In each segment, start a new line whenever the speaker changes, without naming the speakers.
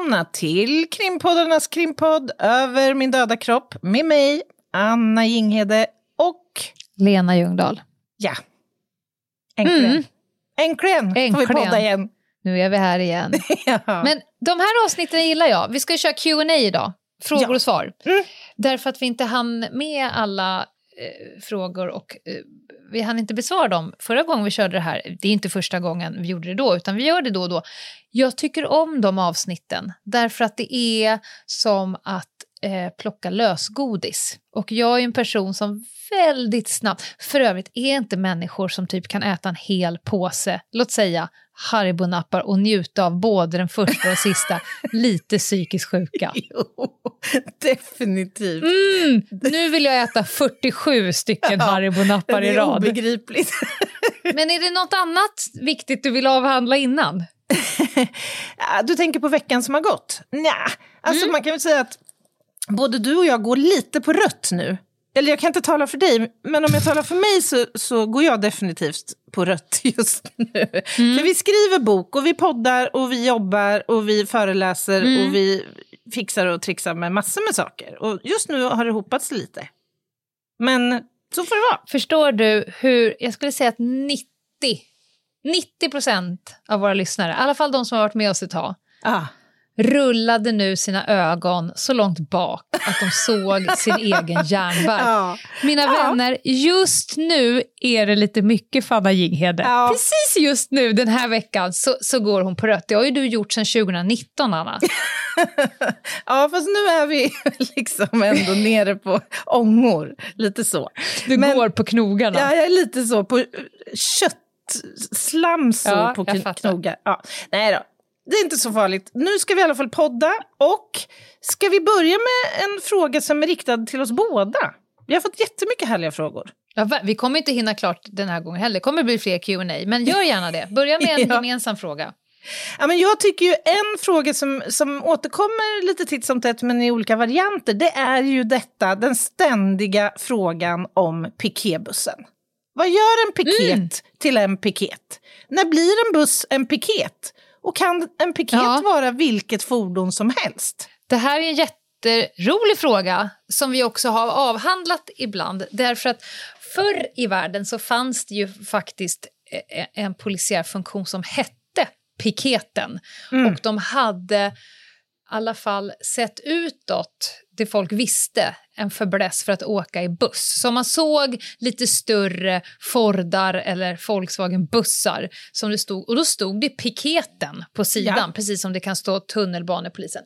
Välkomna till krimpoddarnas krimpodd Över min döda kropp med mig, Anna Jinghede och
Lena Ljungdahl.
ja, äntligen.
Mm.
Äntligen får vi podda igen.
Nu är vi här igen.
ja.
Men de här avsnitten gillar jag. Vi ska köra Q&A idag. Frågor
Ja.
och svar.
Mm.
Därför att vi inte hann med alla eh, frågor och eh, vi hann inte besvara dem förra gången vi körde det här. Det är inte första gången vi gjorde det då, utan vi gör det då och då. Jag tycker om de avsnitten därför att det är som att eh, plocka lösgodis. Och jag är en person som väldigt snabbt, för övrigt är inte människor som typ kan äta en hel påse, låt säga Haribo-nappar och njuta av både den första och sista, lite psykiskt sjuka.
Jo, definitivt.
Mm, nu vill jag äta 47 stycken
Ja,
Haribo-nappar
det
i
är
rad.
obegripligt.
Men är det något annat viktigt du vill avhandla innan?
Du tänker på veckan som har gått? Nja, alltså
Mm.
man kan väl säga att både du och jag går lite på rött nu. Eller jag kan inte tala för dig, men om jag talar för mig så, så går jag definitivt på rött just nu.
Mm.
För vi skriver bok och vi poddar och vi jobbar och vi föreläser
Mm.
och vi fixar och trixar med massor med saker. Och just nu har det hopats lite. Men så får det vara.
Förstår du hur, jag skulle säga att 90, 90 procent av våra lyssnare, i alla fall de som har varit med oss ett tag,
Ah.
Rullade nu sina ögon så långt bak att de såg sin egen järnbark.
Ja.
Mina
Ja.
vänner, just nu är det lite mycket Fanna Jinghede.
Ja.
Precis just nu, den här veckan, så, så går hon på rött. Det har ju du gjort sedan 2019, Anna.
ja, fast nu är vi liksom ändå nere på ångor. Lite så.
Du
Men-
går på knogarna.
Ja, jag är lite så på köttslam så
Ja,
på knogar. Ja. Nej då, det är inte så farligt. Nu ska vi i alla fall podda och ska vi börja med en fråga som är riktad till oss båda? Vi har fått jättemycket härliga frågor.
Ja, vi kommer inte hinna klart den här gången heller. Det kommer bli fler Q&A men gör gärna det. Börja med en
Ja.
gemensam fråga.
Ja, men jag tycker ju en fråga som, som återkommer lite titt som tätt men i olika varianter det är ju detta, den ständiga frågan om piketbussen. Vad gör en piket
Mm.
till en piket? När blir en buss en piket? Och kan en piket
Ja.
vara vilket fordon som helst?
Det här är en jätterolig fråga som vi också har avhandlat ibland. Därför att förr i världen så fanns det ju faktiskt eh, en polisiär funktion som hette piketen.
Mm.
Och de hade alla fall sett utåt, det folk visste, en fäbless för att åka i buss. Så man såg lite större Fordar eller Volkswagen-bussar som det stod, och då stod det piketen på sidan,
Ja.
precis som det kan stå tunnelbanepolisen.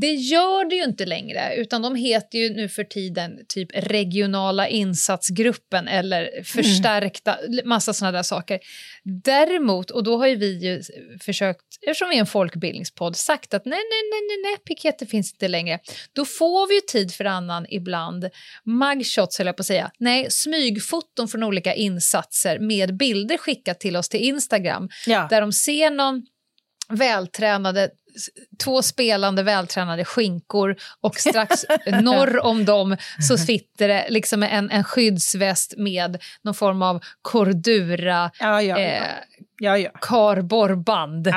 Det gör det ju inte längre, utan de heter ju nu för tiden typ regionala insatsgruppen eller förstärkta, massa sådana där saker. Däremot, och då har ju vi ju försökt, eftersom vi är en folkbildningspodd, sagt att nej, nej, nej, nej, nej, piketer finns inte längre. Då får vi ju tid för annan ibland, mugshots höll jag på att säga, nej, smygfoton från olika insatser med bilder skickat till oss till Instagram,
Ja.
där de ser någon vältränade två spelande vältränade skinkor och strax norr om dem så sitter det liksom en, en skyddsväst med någon form av cordura
Ja, ja,
eh,
ja.
karborrband.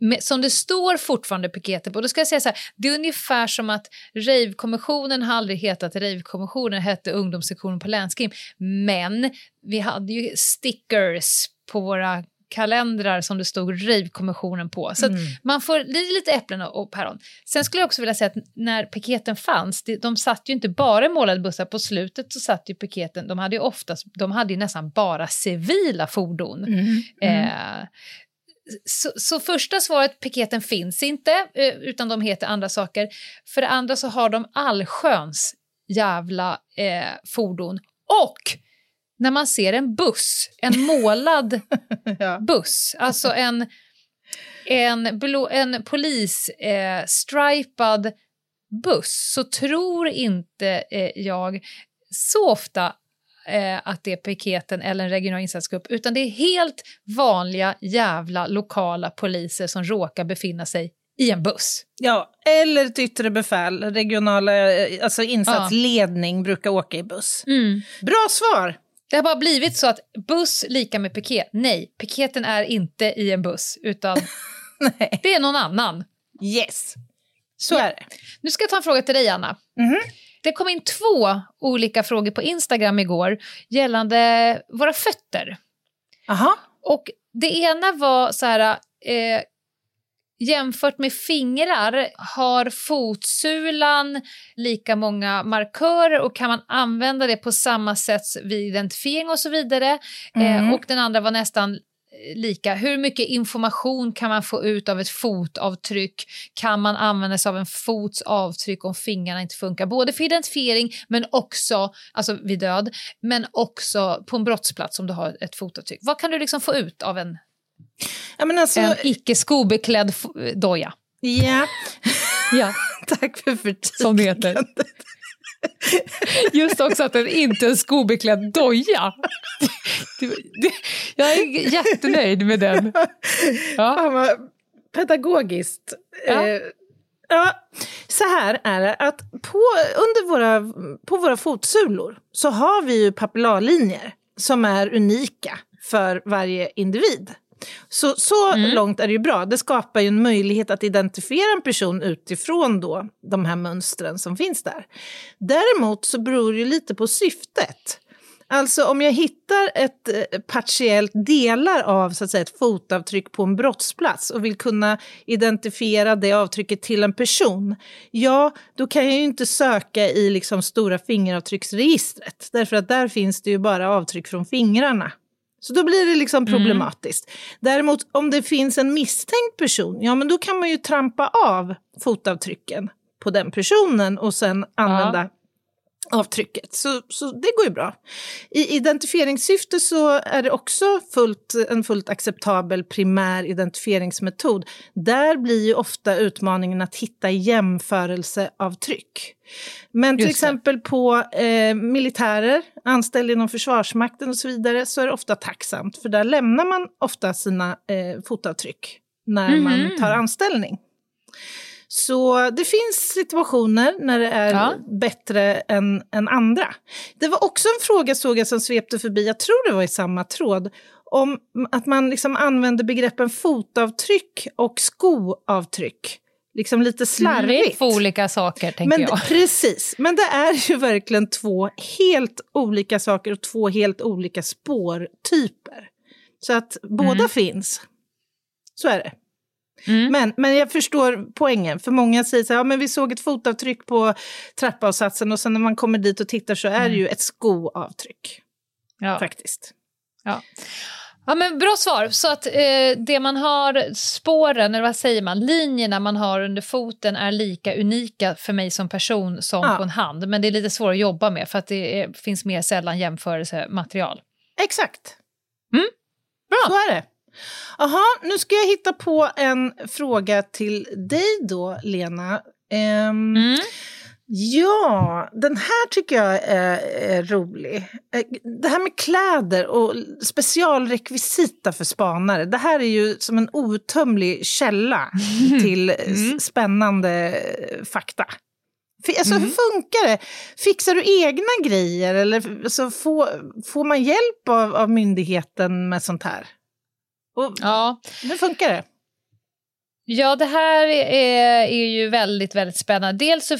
Med, som det står fortfarande piketer på. Då ska jag säga så här, det är ungefär som att Rave-kommissionen har aldrig hetat Rave-kommissionen, hette ungdomssektionen på Länskrim. Men vi hade ju stickers på våra kalendrar som det stod Rave-kommissionen på. Så att man får lite äpplen och päron. Sen skulle jag också vilja säga att när piketen fanns, det, de satt ju inte bara i målade bussar, på slutet så satt ju piketen, de hade ju oftast, de hade ju nästan bara civila fordon. Eh, så, så första svaret, piketen finns inte, eh, utan de heter andra saker. För det andra så har de allsköns jävla eh, fordon. Och när man ser en buss, en målad
Ja.
buss, alltså en, en, blå, en polisstripad eh, buss, så tror inte eh, jag så ofta eh, att det är piketen eller en regional insatsgrupp, utan det är helt vanliga jävla lokala poliser som råkar befinna sig i en buss.
Ja, eller ett yttre befäl, regionala eh, alltså insatsledning brukar åka i buss. Bra svar!
Det har bara blivit så att buss lika med piket. Nej, piketen är inte i en buss, utan det är någon annan.
Yes, så
Ja.
är det.
Nu ska jag ta en fråga till dig, Anna. Det kom in två olika frågor på Instagram igår gällande våra fötter.
Aha.
Och det ena var så här... Eh, jämfört med fingrar, har fotsulan lika många markörer och kan man använda det på samma sätt vid identifiering och så vidare? Eh, och den andra var nästan eh, lika. Hur mycket information kan man få ut av ett fotavtryck? Kan man använda sig av en fots avtryck om fingrarna inte funkar? Både för identifiering, men också alltså vid död, men också på en brottsplats om du har ett fotavtryck. Vad kan du liksom få ut av en,
Ja, alltså,
en icke skobeklädd doja?
ja.
Ja,
Tack för förtydligandet.
som det heter. Just också att den inte är en skobeklädd doja. Jag är jättenöjd med den. Ja.
Fan vad pedagogiskt.
Ja.
Eh, ja, så här är det att på, under våra, på våra fotsulor så har vi ju papillarlinjer som är unika för varje individ. Så, så långt är det ju bra. Det skapar ju en möjlighet att identifiera en person utifrån då de här mönstren som finns där. Däremot så beror det ju lite på syftet. Alltså om jag hittar ett eh, partiellt delar av så att säga, ett fotavtryck på en brottsplats och vill kunna identifiera det avtrycket till en person, ja, då kan jag ju inte söka i liksom stora fingeravtrycksregistret, därför att där finns det ju bara avtryck från fingrarna. Så då blir det liksom problematiskt. Däremot om det finns en misstänkt person, ja men då kan man ju trampa av fotavtrycken på den personen och sen använda avtrycket. Så, så det går ju bra. I identifieringssyfte så är det också fullt, en fullt acceptabel primär identifieringsmetod. Där blir ju ofta utmaningen att hitta jämförelseavtryck. Men till exempel på eh, militärer, anställda inom Försvarsmakten och så vidare, så är det ofta tacksamt, för där lämnar man ofta sina eh, fotavtryck när man tar anställning. Så det finns situationer när det är
Ja.
bättre än, än andra. Det var också en fråga såg jag som svepte förbi, jag tror det var i samma tråd, om att man liksom använder begreppen fotavtryck och skoavtryck. Liksom lite
Det är
slarvigt.
två olika saker, tänker
Men,
jag.
Precis, men det är ju verkligen två helt olika saker och två helt olika spårtyper. Så att båda finns. Så är det.
Mm.
Men, men jag förstår poängen, för många säger så här, ja, men vi såg ett fotavtryck på trappavsatsen och sen när man kommer dit och tittar så är det ju ett skoavtryck.
Ja.
Faktiskt.
Ja. Ja, men bra svar. Så att eh, det man har, spåren, eller vad säger man, linjerna man har under foten är lika unika för mig som person som
Ja.
på en hand. Men det är lite svårt att jobba med för att det är, finns mer sällan jämförelsematerial.
Exakt.
Mm. Bra.
Så är det. Jaha, nu ska jag hitta på en fråga till dig då, Lena. Ehm,
Mm.
Ja, den här tycker jag är, är rolig. Eh, Det här med kläder och specialrekvisita för spanare. Det här är ju som en outtömlig källa till s- spännande eh, fakta. Alltså, Hur funkar det? Fixar du egna grejer eller alltså, får, får man hjälp av, av myndigheten med sånt här? Och,
Ja.
Hur funkar det?
Ja, det här är, är ju väldigt, väldigt spännande. Dels så,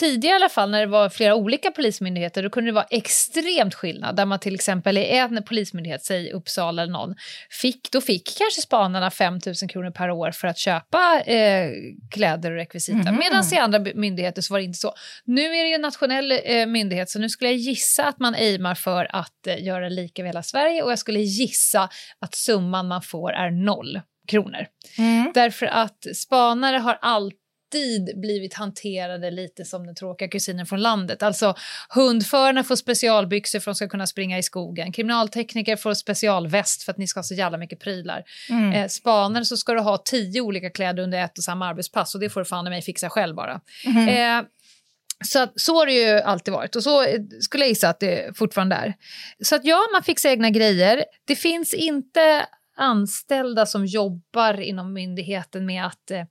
tidigare i alla fall när det var flera olika polismyndigheter, då kunde det vara extremt skillnad. Där man till exempel i en polismyndighet, säg Uppsala eller någon, fick, då fick kanske spanarna 5 000 kronor per år för att köpa eh, kläder och rekvisita. Medan i andra myndigheter så var det inte så. Nu är det ju en nationell eh, myndighet, så nu skulle jag gissa att man aimar för att eh, göra lika över hela Sverige och jag skulle gissa att summan man får är noll kronor.
Mm.
Därför att spanare har alltid blivit hanterade lite som den tråkiga kusinen från landet. Alltså hundförarna får specialbyxor för att de ska kunna springa i skogen. Kriminaltekniker får specialväst för att ni ska ha så jävla mycket prylar.
Mm.
Eh, spanare så ska du ha tio olika kläder under ett och samma arbetspass och det får du fan i mig fixa själv bara.
Mhm.
Eh, så, att, så har det ju alltid varit och så eh, skulle jag gissa att det fortfarande är. Så att ja, man fixar egna grejer. Det finns inte anställda som jobbar inom myndigheten med att eh,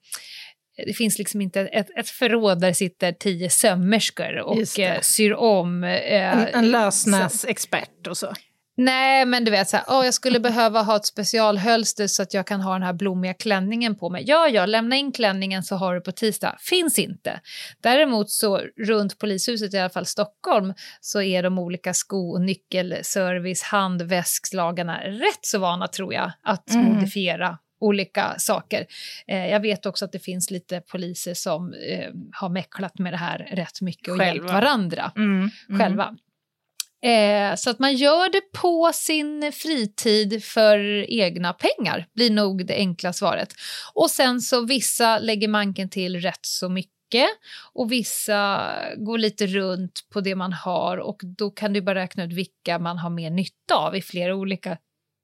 det finns liksom inte ett, ett förråd där sitter tio sömmerskor och eh, syr om. Eh,
En, en lösnäsexpert och så.
Nej, men du vet, så här, "Åh, jag skulle behöva ha ett specialhölster så att jag kan ha den här blommiga klänningen på mig. Ja, ja, lämna in klänningen så har du på tisdag. Finns inte. Däremot så runt polishuset, i alla fall Stockholm, så är de olika sko och nyckelservice, handväskslagarna rätt så vana tror jag att
Mm.
modifiera olika saker. Eh, jag vet också att det finns lite poliser som eh, har mäcklat med det här rätt mycket och
Själva.
hjälpt varandra
Mm. Mm.
Eh, så att man gör det på sin fritid för egna pengar, blir nog det enkla svaret. Och sen så vissa lägger manken till rätt så mycket och vissa går lite runt på det man har och då kan du bara räkna ut vilka man har mer nytta av i flera olika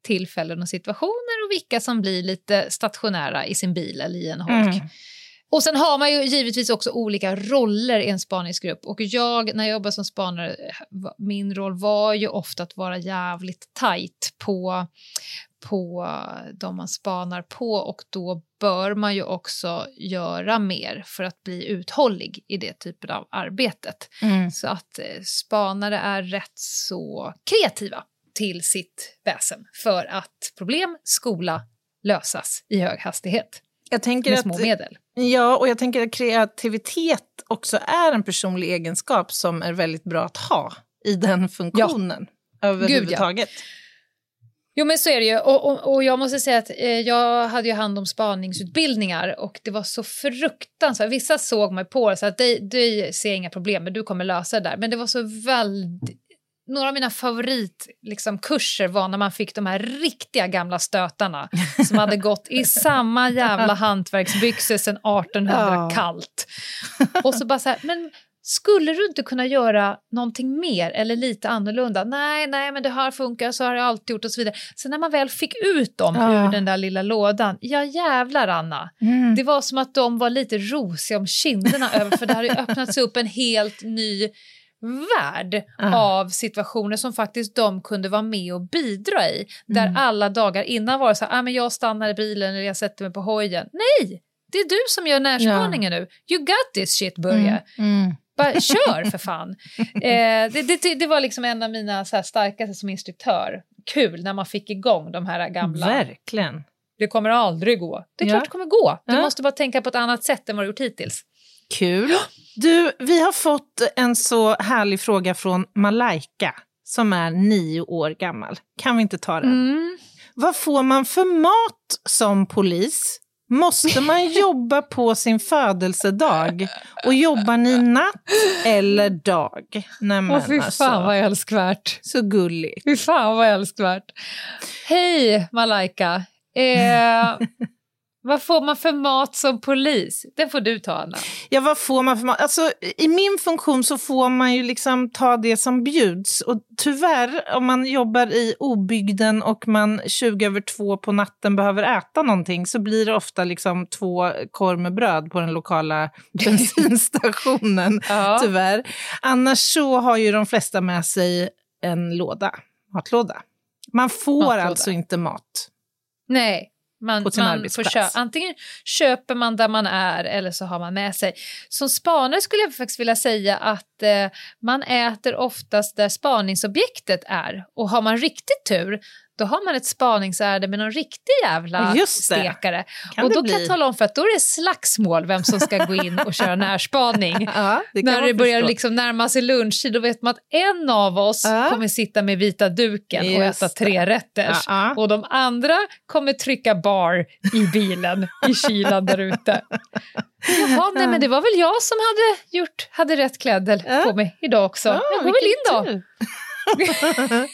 tillfällen och situationer och vilka som blir lite stationära i sin bil eller i en holk.
Mm.
Och sen har man ju givetvis också olika roller i en spaningsgrupp. Och jag, när jag jobbade som spanare, min roll var ju ofta att vara jävligt tajt på, på de man spanar på och då bör man ju också göra mer för att bli uthållig i det typen av arbetet.
Mm.
Så att eh, spanare är rätt så kreativa till sitt väsen för att problem, skola, lösas i hög hastighet
Jag tänker
med
att,
små medel.
Ja, och jag tänker att kreativitet också är en personlig egenskap som är väldigt bra att ha i den funktionen överhuvudtaget.
Jo men så är det ju och, och, och jag måste säga att eh, jag hade ju hand om spaningsutbildningar och det var så fruktansvärt. Vissa såg mig på det så att du ser inga problem men du kommer lösa det där. Men det var så väldigt några av mina favoritkurser liksom, kurser var när man fick de här riktiga gamla stötarna som hade gått i samma jävla hantverksbyxor sedan 1800
Ja.
kallt. Och så bara så här, men skulle du inte kunna göra någonting mer eller lite annorlunda? Nej, nej, men det har funkat, så har jag alltid gjort och så vidare. Sen när man väl fick ut dem
Ja.
ur den där lilla lådan, ja jävlar Anna.
Mm.
Det var som att de var lite rosiga om kinderna över för det hade öppnats upp en helt ny värld
Ja.
av situationer som faktiskt de kunde vara med och bidra i. Där
Mm.
alla dagar innan var det så här, ah, men jag stannar i bilen eller jag sätter mig på hojen. Nej, det är du som gör närspaningen nu. You got this shit Börje.
Mm.
Bara kör för fan. Eh, det, det, det var liksom en av mina så här, starkaste som instruktör. Kul när man fick igång de här gamla.
Verkligen.
Det kommer aldrig gå. Det är
Ja.
klart det kommer gå. Du
Ja.
måste bara tänka på ett annat sätt än vad du gjort hittills.
Kul. Du, vi har fått en så härlig fråga från Malaika som är nio år gammal. Kan vi inte ta den?
Mm.
Vad får man för mat som polis? Måste man jobba på sin födelsedag? Och jobbar ni natt eller dag? Nämen,
Åh, fy
alltså.
fan vad älskvärt.
Så gulligt.
Fy fan vad älskvärt. Hej Malaika. Eh, vad får man för mat som polis? Den får du ta Anna.
Ja, vad får man för mat? Alltså, I min funktion så får man ju liksom ta det som bjuds. Och tyvärr, om man jobbar i obygden och man 20 över två på natten behöver äta någonting så blir det ofta liksom två korv med bröd på den lokala bensinstationen.
Ja.
Tyvärr. Annars så har ju de flesta med sig en låda, matlåda. Man får
Matlåda.
alltså inte mat.
Nej, man,
På sin
man
arbetsplats.
köpa. Antingen köper man där man är eller så har man med sig. Som spanare skulle jag faktiskt vilja säga att eh, man äter oftast där spaningsobjektet är. Och har man riktigt tur, då har man ett spaningsärende med någon riktig jävla stekare.
Kan
och då
bli?
kan jag tala om för att då är det slagsmål vem som ska gå in och köra närspaning.
Ja, det
När det börjar
förstå.
liksom närma sig lunchtid, då vet man att en av oss
Ja.
kommer sitta med vita duken och
Just
äta
det.
tre rätters.
Ja.
Och de andra kommer trycka bar i bilen i kylan där ute. Jaha, nej men det var väl jag som hade, gjort, hade rätt klädsel på mig idag också.
Ja,
jag går väl in då.
tur.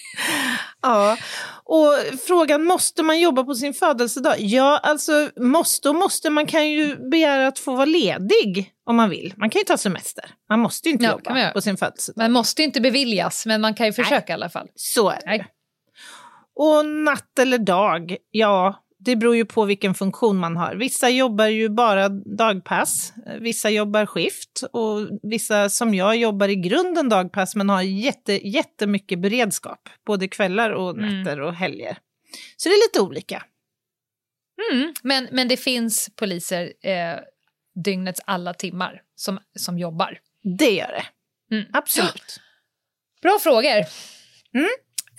ja, Och frågan, måste man jobba på sin födelsedag? Ja, alltså måste och måste. Man kan ju begära att få vara ledig om man vill. Man kan ju ta semester. Man måste ju inte
Ja,
jobba på sin födelsedag.
Man måste inte beviljas, men man kan ju försöka i alla fall.
Så är det.
Nej.
Och natt eller dag, ja, det beror ju på vilken funktion man har. Vissa jobbar ju bara dagpass, vissa jobbar skift och vissa som jag jobbar i grunden dagpass men har jätte, jättemycket beredskap, både kvällar och
Mm.
nätter och helger. Så det är lite olika.
Mm. Men, men det finns poliser eh, dygnets alla timmar som, som jobbar.
Det gör det.
Mm.
Absolut.
Bra frågor.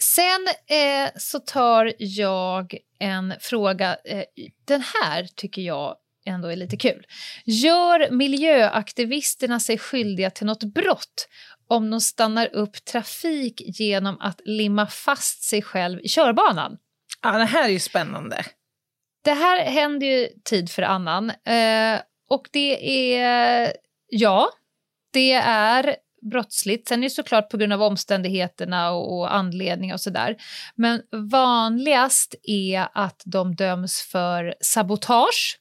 Sen eh, så tar jag en fråga. Eh, den här tycker jag ändå är lite kul. Gör miljöaktivisterna sig skyldiga till något brott om de stannar upp trafik genom att limma fast sig själv i körbanan?
Ja, det här är ju spännande.
Det här händer ju tid för annan. Eh, och det är, ja, det är brottsligt. Sen är det såklart på grund av omständigheterna och, och anledningar och sådär. Men vanligast är att de döms för sabotage.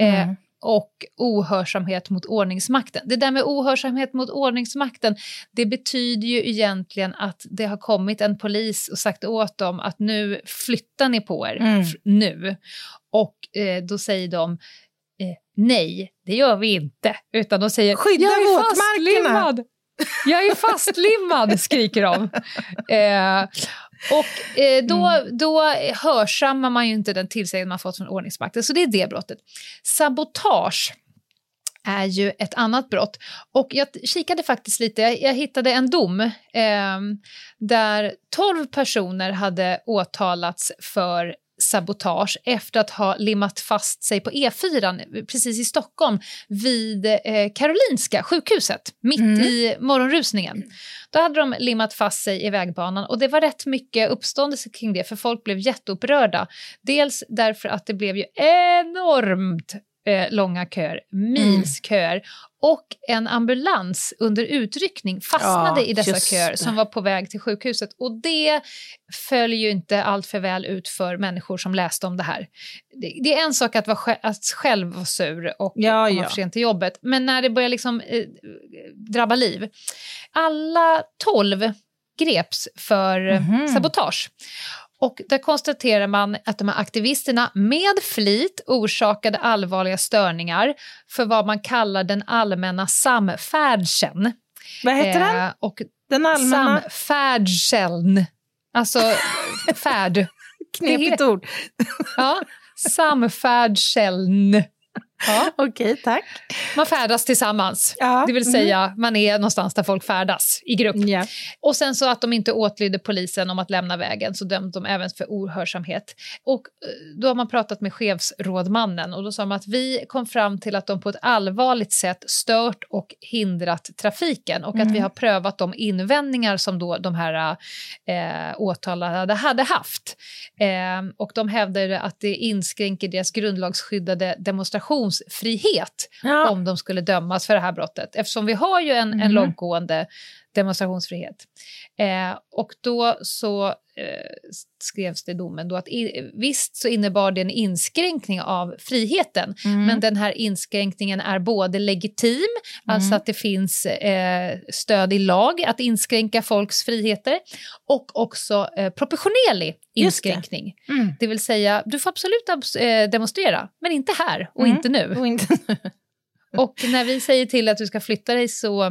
Eh,
Mm.
och ohörsamhet mot ordningsmakten. Det där med ohörsamhet mot ordningsmakten, det betyder ju egentligen att det har kommit en polis och sagt åt dem att nu flyttar ni på er,
Mm.
nu. Och eh, då säger de eh, nej, det gör vi inte. Utan de säger
Skydda våtmarkerna."
Jag är fastlimmad, skriker de. Eh, och eh, då,
Mm.
då hörsammar man ju inte den tillsägelse man fått från ordningsmakten. Så det är det brottet. Sabotage är ju ett annat brott. Och jag kikade faktiskt lite, jag, jag hittade en dom eh, där 12 personer hade åtalats för sabotage efter att ha limmat fast sig på E4 precis i Stockholm vid eh, Karolinska sjukhuset, mitt
Mm.
i morgonrusningen. Då hade de limmat fast sig i vägbanan och det var rätt mycket uppståndelse kring det för folk blev jätteupprörda. Dels därför att det blev ju enormt eh, långa köer, milsköer och en ambulans under utryckning fastnade
Ja,
i dessa köer som var på väg till sjukhuset. Och det följer ju inte allt för väl ut för människor som läste om det här. Det, det är en sak att, vara, att själv vara sur och
Ja,
komma
ja.
för sent till jobbet, men när det börjar liksom eh, drabba liv. Alla tolv greps för eh,
Mhm.
sabotage. Och där konstaterar man att de här aktivisterna med flit orsakade allvarliga störningar för vad man kallar den allmänna samfärdseln.
Vad heter den?
Eh, och
Den allmänna...
samfärdseln. Alltså färd.
Knepigt ord.
Ja, samfärdseln. Ja,
Okej, tack.
man färdas tillsammans.
Ja.
Det vill säga, man är någonstans där folk färdas i grupp.
Mm. Ja.
Och sen så att de inte åtlydde polisen om att lämna vägen så dömde de även för ohörsamhet. Och eh, då har man pratat med chefsrådmannen och då sa de att vi kom fram till att de på ett allvarligt sätt stört och hindrat trafiken och att vi har prövat de invändningar som då de här eh, åtalade hade haft. Eh, och de hävdade att det inskränker deras grundlagsskyddade demonstrationsfrihet
Ja.
om de skulle dömas för det här brottet. Eftersom vi har ju en, en
Mhm.
långtgående demonstrationsfrihet. Eh, och då så eh, skrevs det i domen då att i, visst så innebar det en inskränkning av friheten,
Mm.
men den här inskränkningen är både legitim, alltså
Mm.
att det finns eh, stöd i lag att inskränka folks friheter, och också eh, proportionerlig
Just det.
inskränkning.
Mm.
Det vill säga, du får absolut abs- eh, demonstrera, men inte här och
Mm.
inte nu.
Och inte...
Och när vi säger till att du ska flytta dig så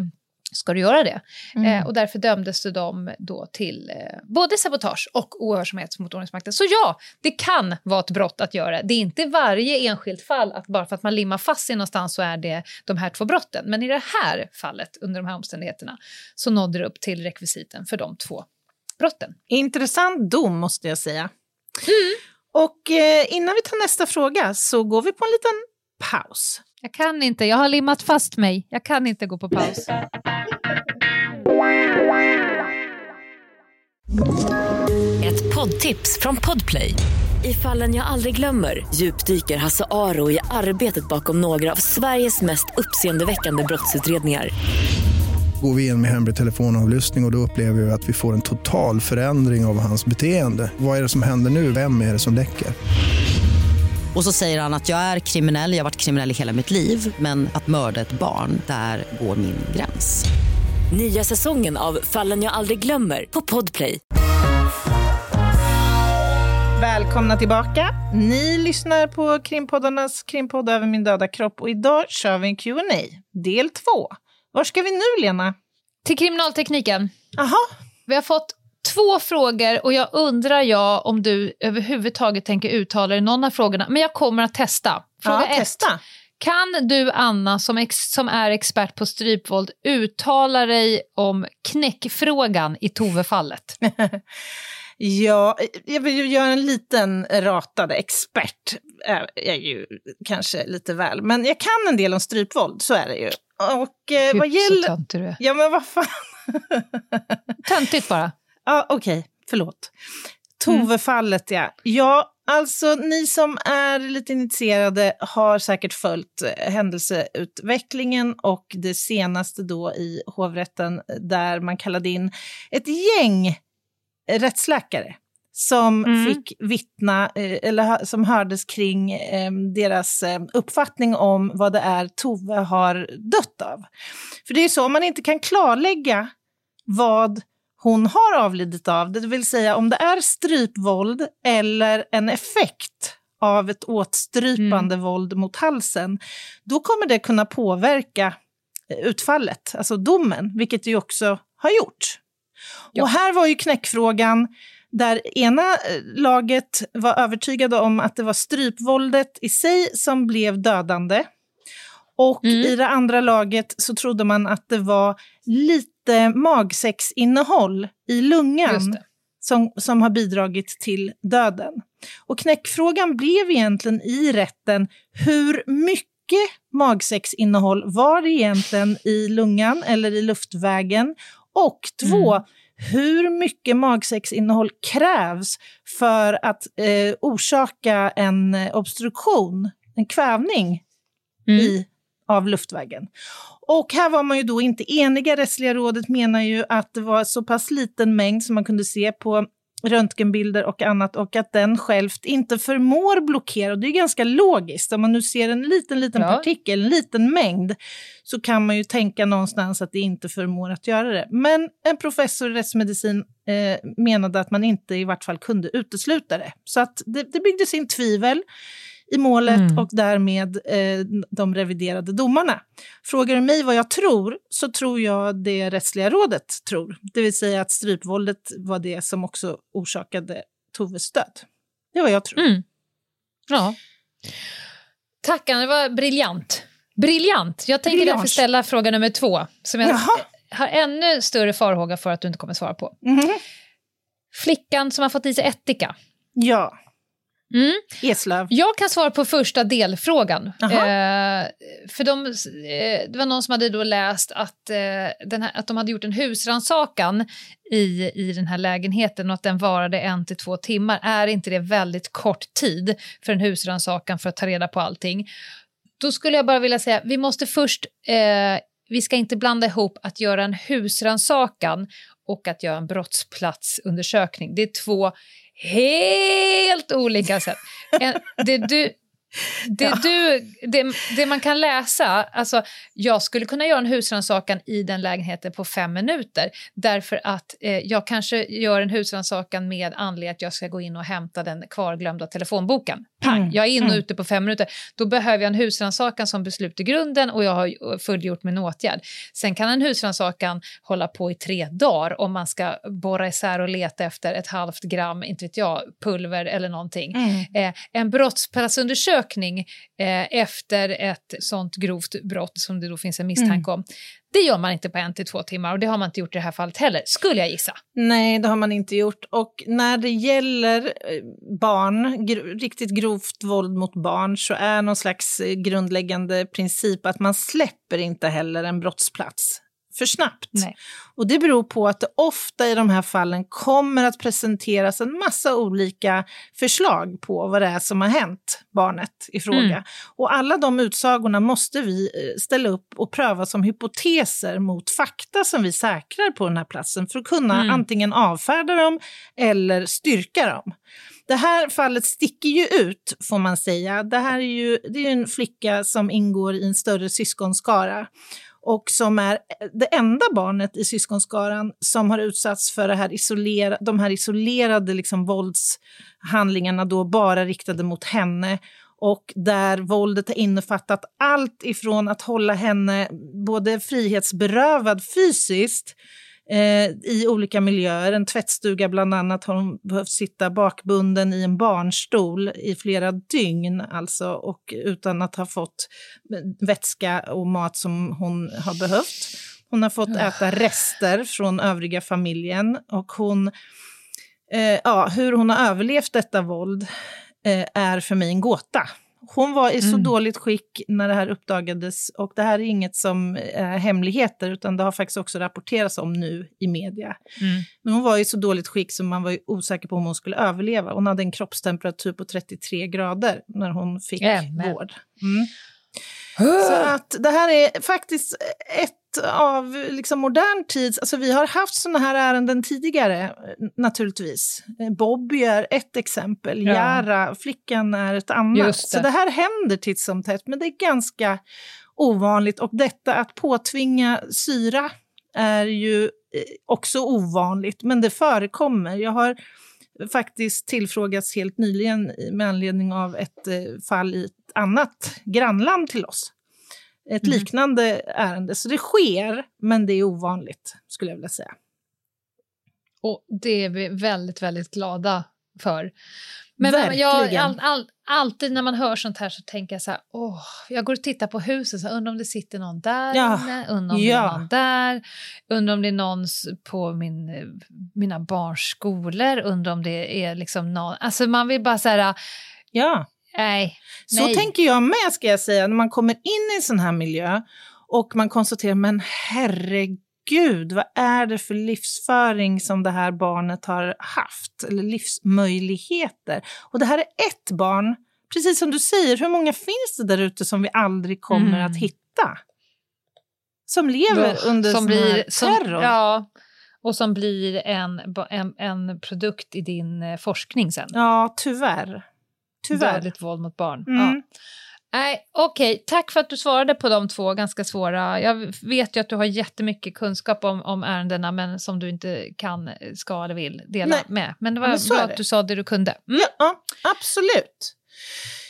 ska du göra det.
Mm.
Eh, och därför dömdes de då till eh, både sabotage och ohörsamhet mot ordningsmakten. Så ja, det kan vara ett brott att göra. Det är inte varje enskilt fall att bara för att man limmar fast sig någonstans så är det de här två brotten. Men i det här fallet, under de här omständigheterna, så nådde det upp till rekvisiten för de två brotten.
Intressant dom, måste jag säga.
Mm.
Och eh, innan vi tar nästa fråga så går vi på en liten paus.
Jag kan inte, jag har limmat fast mig. Jag kan inte gå på paus.
Ett poddtips från Podplay. I fallen jag aldrig glömmer djupdyker Hasse Aro i arbetet bakom några av Sveriges mest uppseendeväckande brottsutredningar.
Går vi in med hemlig telefonavlyssning och, och då upplever vi att vi får en total förändring av hans beteende. Vad är det som händer nu? Vem är det som läcker?
Och så säger han att jag är kriminell, jag har varit kriminell i hela mitt liv men att mörda ett barn, där går min gräns.
Nya säsongen av Fallen jag aldrig glömmer på Podplay.
Välkomna tillbaka. Ni lyssnar på krimpoddarnas krimpodd Över min döda kropp och idag kör vi en Q&A del två. Var ska vi nu, Lena?
Till kriminaltekniken.
Aha.
Vi har fått två frågor och jag undrar jag om du överhuvudtaget tänker uttala dig någon av frågorna. Men jag kommer att testa. Fråga
ja,
ett.
testa.
Kan du, Anna, som, ex som är expert på strypvåld, uttala dig om knäckfrågan i Tove-fallet?
ja, jag vill göra en liten ratade expert. Är, är ju kanske lite väl, men jag kan en del om strypvåld, så är det ju. Och eh,
Gud,
vad gäller...
så töntig du är.
Ja, men vad fan.
Töntigt bara.
Ja, okej, okay, förlåt. Tove-fallet, ja. Ja, alltså ni som är lite initierade har säkert följt eh, händelseutvecklingen och det senaste då i hovrätten där man kallade in ett gäng rättsläkare som mm. fick vittna, eh, eller som hördes kring eh, deras eh, uppfattning om vad det är Tove har dött av. För det är så, om man inte kan klarlägga vad hon har avlidit av, det vill säga om det är strypvåld eller en effekt av ett åtstrypande mm. våld mot halsen, då kommer det kunna påverka utfallet, alltså domen, vilket det ju också har gjort. Ja. Och här var ju knäckfrågan där ena laget var övertygade om att det var strypvåldet i sig som blev dödande. Och mm. i det andra laget så trodde man att det var lite magsexinnehåll i lungan som, som har bidragit till döden. Och knäckfrågan blev egentligen i rätten hur mycket magsexinnehåll var det egentligen i lungan eller i luftvägen? Och två, mm. hur mycket magsexinnehåll krävs för att eh, orsaka en obstruktion, en kvävning mm. i av luftvägen. Och här var man ju då inte eniga. Rättsliga rådet menar ju att det var så pass liten mängd som man kunde se på röntgenbilder och annat och att den självt inte förmår blockera. Och det är ganska logiskt. Om man nu ser en liten, liten ja. partikel, en liten mängd, så kan man ju tänka någonstans att det inte förmår att göra det. Men en professor i rättsmedicin eh, menade att man inte i vart fall kunde utesluta det. Så att det, det byggdes in tvivel i målet mm. och därmed eh, de reviderade domarna. Frågar du mig vad jag tror, så tror jag det rättsliga rådet tror. Det vill säga att strypvåldet var det som också orsakade Toves död. Det är vad jag tror.
Mm. Ja. Tack, Anna. Det var briljant. Briljant! Jag tänker Briljant. därför ställa fråga nummer två, som jag Jaha. har ännu större farhåga för att du inte kommer svara på.
Mm.
Flickan som har fått i sig ättika.
Ja.
Mm.
Eslöv.
Jag kan svara på första delfrågan. Eh, för de, eh, det var någon som hade då läst att, eh, här, att de hade gjort en husransakan i, i den här lägenheten och att den varade en till två timmar. Är inte det väldigt kort tid för en husransakan för att ta reda på allting? Då skulle jag bara vilja säga, vi måste först, eh, vi ska inte blanda ihop att göra en husransakan och att göra en brottsplatsundersökning. Det är två helt olika sätt. det du, det, ja. du, det, det, man kan läsa, alltså jag skulle kunna göra en husrannsakan i den lägenheten på fem minuter därför att eh, jag kanske gör en husrannsakan med anledning att jag ska gå in och hämta den kvarglömda telefonboken. Pang, mm. jag är inne och mm. ute på fem minuter. Då behöver jag en husrannsakan som beslut i grunden och jag har fullgjort min åtgärd. Sen kan en husrannsakan hålla på i tre dagar om man ska borra isär och leta efter ett halvt gram, inte vet jag, pulver eller någonting. Mm. Eh, en brottsplatsundersökning förundersökning eh, efter ett sånt grovt brott som det då finns en misstanke mm. om. Det gör man inte på en till två timmar och det har man inte gjort i det här fallet heller, skulle jag gissa.
Nej, det har man inte gjort. Och när det gäller eh, barn, gr riktigt grovt våld mot barn, så är någon slags eh, grundläggande princip att man släpper inte heller en brottsplats för snabbt.
Nej.
Och det beror på att det ofta i de här fallen kommer att presenteras en massa olika förslag på vad det är som har hänt barnet i fråga.
Mm.
Och alla de utsagorna måste vi eh, ställa upp och pröva som hypoteser mot fakta som vi säkrar på den här platsen för att kunna
Mm.
antingen avfärda dem eller styrka dem. Det här fallet sticker ju ut, får man säga. Det här är ju det är en flicka som ingår i en större syskonskara och som är det enda barnet i syskonskaran som har utsatts för det här isolera, de här isolerade liksom våldshandlingarna då bara riktade mot henne. Och där våldet har innefattat allt ifrån att hålla henne både frihetsberövad fysiskt i olika miljöer. En tvättstuga bland annat har hon behövt sitta bakbunden i en barnstol i flera dygn alltså och utan att ha fått vätska och mat som hon har behövt. Hon har fått äta rester från övriga familjen och hon, eh, ja, hur hon har överlevt detta våld eh, är för mig en gåta. Hon var i så
Mm.
dåligt skick när det här uppdagades och det här är inget som är hemligheter utan det har faktiskt också rapporterats om nu i media.
Mm.
Men hon var i så dåligt skick som man var osäker på om hon skulle överleva. Hon hade en kroppstemperatur på 33 grader när hon fick
Jävlar.
vård. Mm. Så att det här är faktiskt ett av liksom modern tids... Alltså vi har haft såna här ärenden tidigare, naturligtvis. Bobby är ett exempel,
Ja.
Jara, flickan är ett annat.
Det.
Så det här händer titt som tätt, men det är ganska ovanligt. Och detta att påtvinga syra är ju eh, också ovanligt, men det förekommer. Jag har faktiskt tillfrågats helt nyligen med anledning av ett eh, fall i ett annat grannland till oss. Ett
Mhm.
liknande ärende. Så det sker, men det är ovanligt, skulle jag vilja säga.
Och det är vi väldigt, väldigt glada för. Men men jag, all, all, alltid när man hör sånt här så tänker jag så här, åh, jag går och tittar på huset, så undrar om det sitter någon där
Ja,
inne, undrar om det
ja.
är någon där, undrar om det är någon på min, mina barns skolor, undrar om det är liksom någon, alltså man vill bara så här,
Ja,
nej,
så
nej.
tänker jag med, ska jag säga, när man kommer in i en sån här miljö och man konstaterar, men herregud, vad är det för livsföring som det här barnet har haft? Eller livsmöjligheter. Och det här är ett barn, precis som du säger, hur många finns det där ute som vi aldrig kommer
Mm.
att hitta? Som lever
Usch,
under
som blir,
här
som,
terror.
ja, och som blir en, en, en produkt i din eh, forskning sen.
Ja, tyvärr. Tyvärr.
Dödligt våld mot barn.
Mm.
Ja. Nej, Okej, tack för att du svarade på de två ganska svåra. Jag vet ju att du har jättemycket kunskap om, om ärendena men som du inte kan, ska eller vill dela
Nej,
med. Men det var
men
bra att du sa det du kunde. Mm.
Ja, ja, absolut.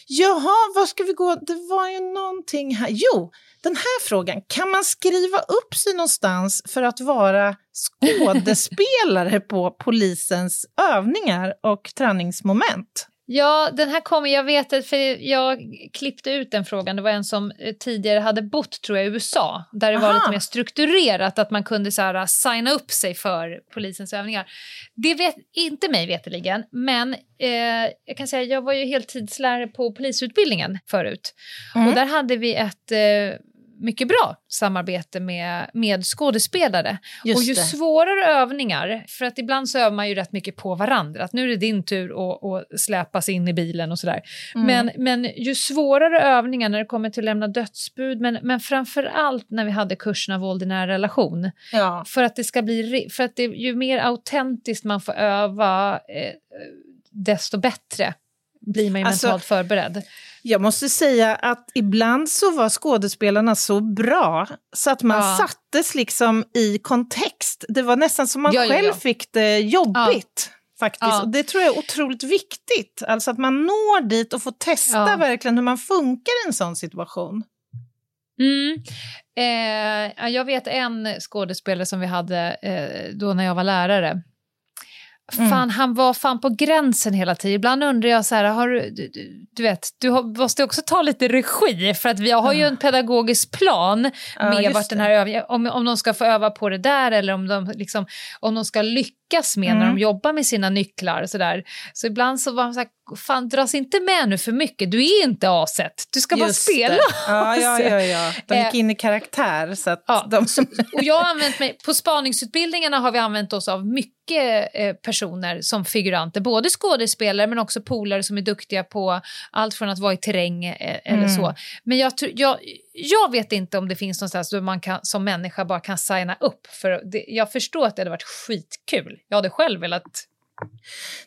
Jaha, vad ska vi gå? Det var ju någonting här. Jo, den här frågan. Kan man skriva upp sig någonstans för att vara skådespelare på polisens övningar och träningsmoment?
Ja, den här kommer, jag vet för jag klippte ut den frågan, det var en som eh, tidigare hade bott tror jag i USA, där det var
Aha.
lite mer strukturerat, att man kunde så här, signa upp sig för polisens övningar. Det vet inte mig veterligen, men eh, jag kan säga jag var ju heltidslärare på polisutbildningen förut.
Mm.
Och där hade vi ett eh, mycket bra samarbete med, med skådespelare.
Just
och ju
det.
svårare övningar, för att ibland så övar man ju rätt mycket på varandra, att nu är det din tur att, att släpas in i bilen och sådär.
Mm.
Men, men ju svårare övningar när det kommer till att lämna dödsbud, men, men framför allt när vi hade kurserna våld i nära relation,
Ja.
för att det ska bli, för att det, ju mer autentiskt man får öva, eh, desto bättre blir man ju
Alltså-
mentalt förberedd.
Jag måste säga att ibland så var skådespelarna så bra så att man
Ja.
sattes liksom i kontext. Det var nästan som man
Ja,
själv
ja.
fick det jobbigt. Faktiskt. Och det tror jag är otroligt viktigt. Alltså att man når dit och får testa verkligen hur man funkar i en sån situation.
Mm. Eh, ja, jag vet en skådespelare som vi hade eh, då när jag var lärare.
Mm.
Fan, han var fan på gränsen hela tiden. Ibland undrar jag så här, har du, du, du, vet, du har, måste också ta lite regi för att vi har ju en pedagogisk plan
Ja,
med
just
vart den här övningen, om, om de ska få öva på det där eller om de, liksom, om de ska lyckas med när
Mm.
de jobbar med sina nycklar. Så, där. så ibland så var man så här, fan dras inte med nu för mycket, du är inte aset, du ska bara
Just
spela
det. Ja, ja, ja, ja. De gick
Eh,
in i karaktär. Så
Ja.
de...
Och jag använt mig, på spaningsutbildningarna har vi använt oss av mycket eh, personer som figuranter, både skådespelare men också polare som är duktiga på allt från att vara i terräng eh, eller
Mm.
så. Men jag, jag, jag vet inte om det finns någonstans där man kan, som människa bara kan signa upp. För det, jag förstår att det hade varit skitkul. Jag hade själv velat...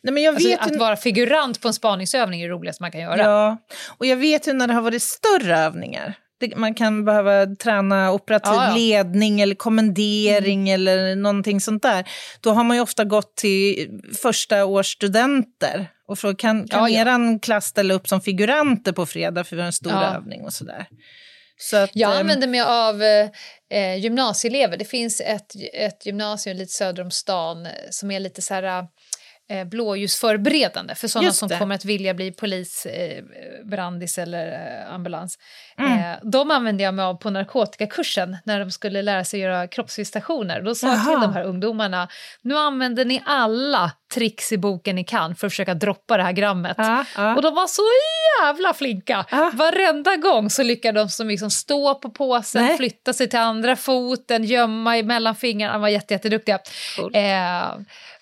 Nej, men jag
Alltså,
vet
att vara figurant på en spaningsövning är det roligaste man kan göra.
Ja, och jag vet ju när det har varit större övningar. Det, man kan behöva träna operativ
Ja, ja.
ledning eller kommendering eller någonting sånt där. Då har man ju ofta gått till första års studenter och frågat kan, kan
Ja,
eran klass ställa upp som figuranter på fredag för en stor övning och sådär. Så att,
Jag
ehm,
använder mig av eh, gymnasieelever. Det finfinns ett, ett gymnasium lite söder om stan eh, som är lite så här eh, blåljusförberedande för sådana som kommer att vilja bli polis, eh, brandis eller eh, ambulans.
Mm.
Eh, de använde jag mig av på narkotikakursen när de skulle lära sig göra kroppsvisitationer. Då sa jag till de här ungdomarna, nu använder ni alla tricks i boken ni kan för att försöka droppa det här grammet.
ja, ja.
Och de var så jävla flinka!
Ah.
Varenda gång så lyckades de liksom stå på påsen,
Nej.
flytta sig till andra foten, gömma mellan fingrarna. De var jätte, jätteduktiga.
Coolt.
Eh,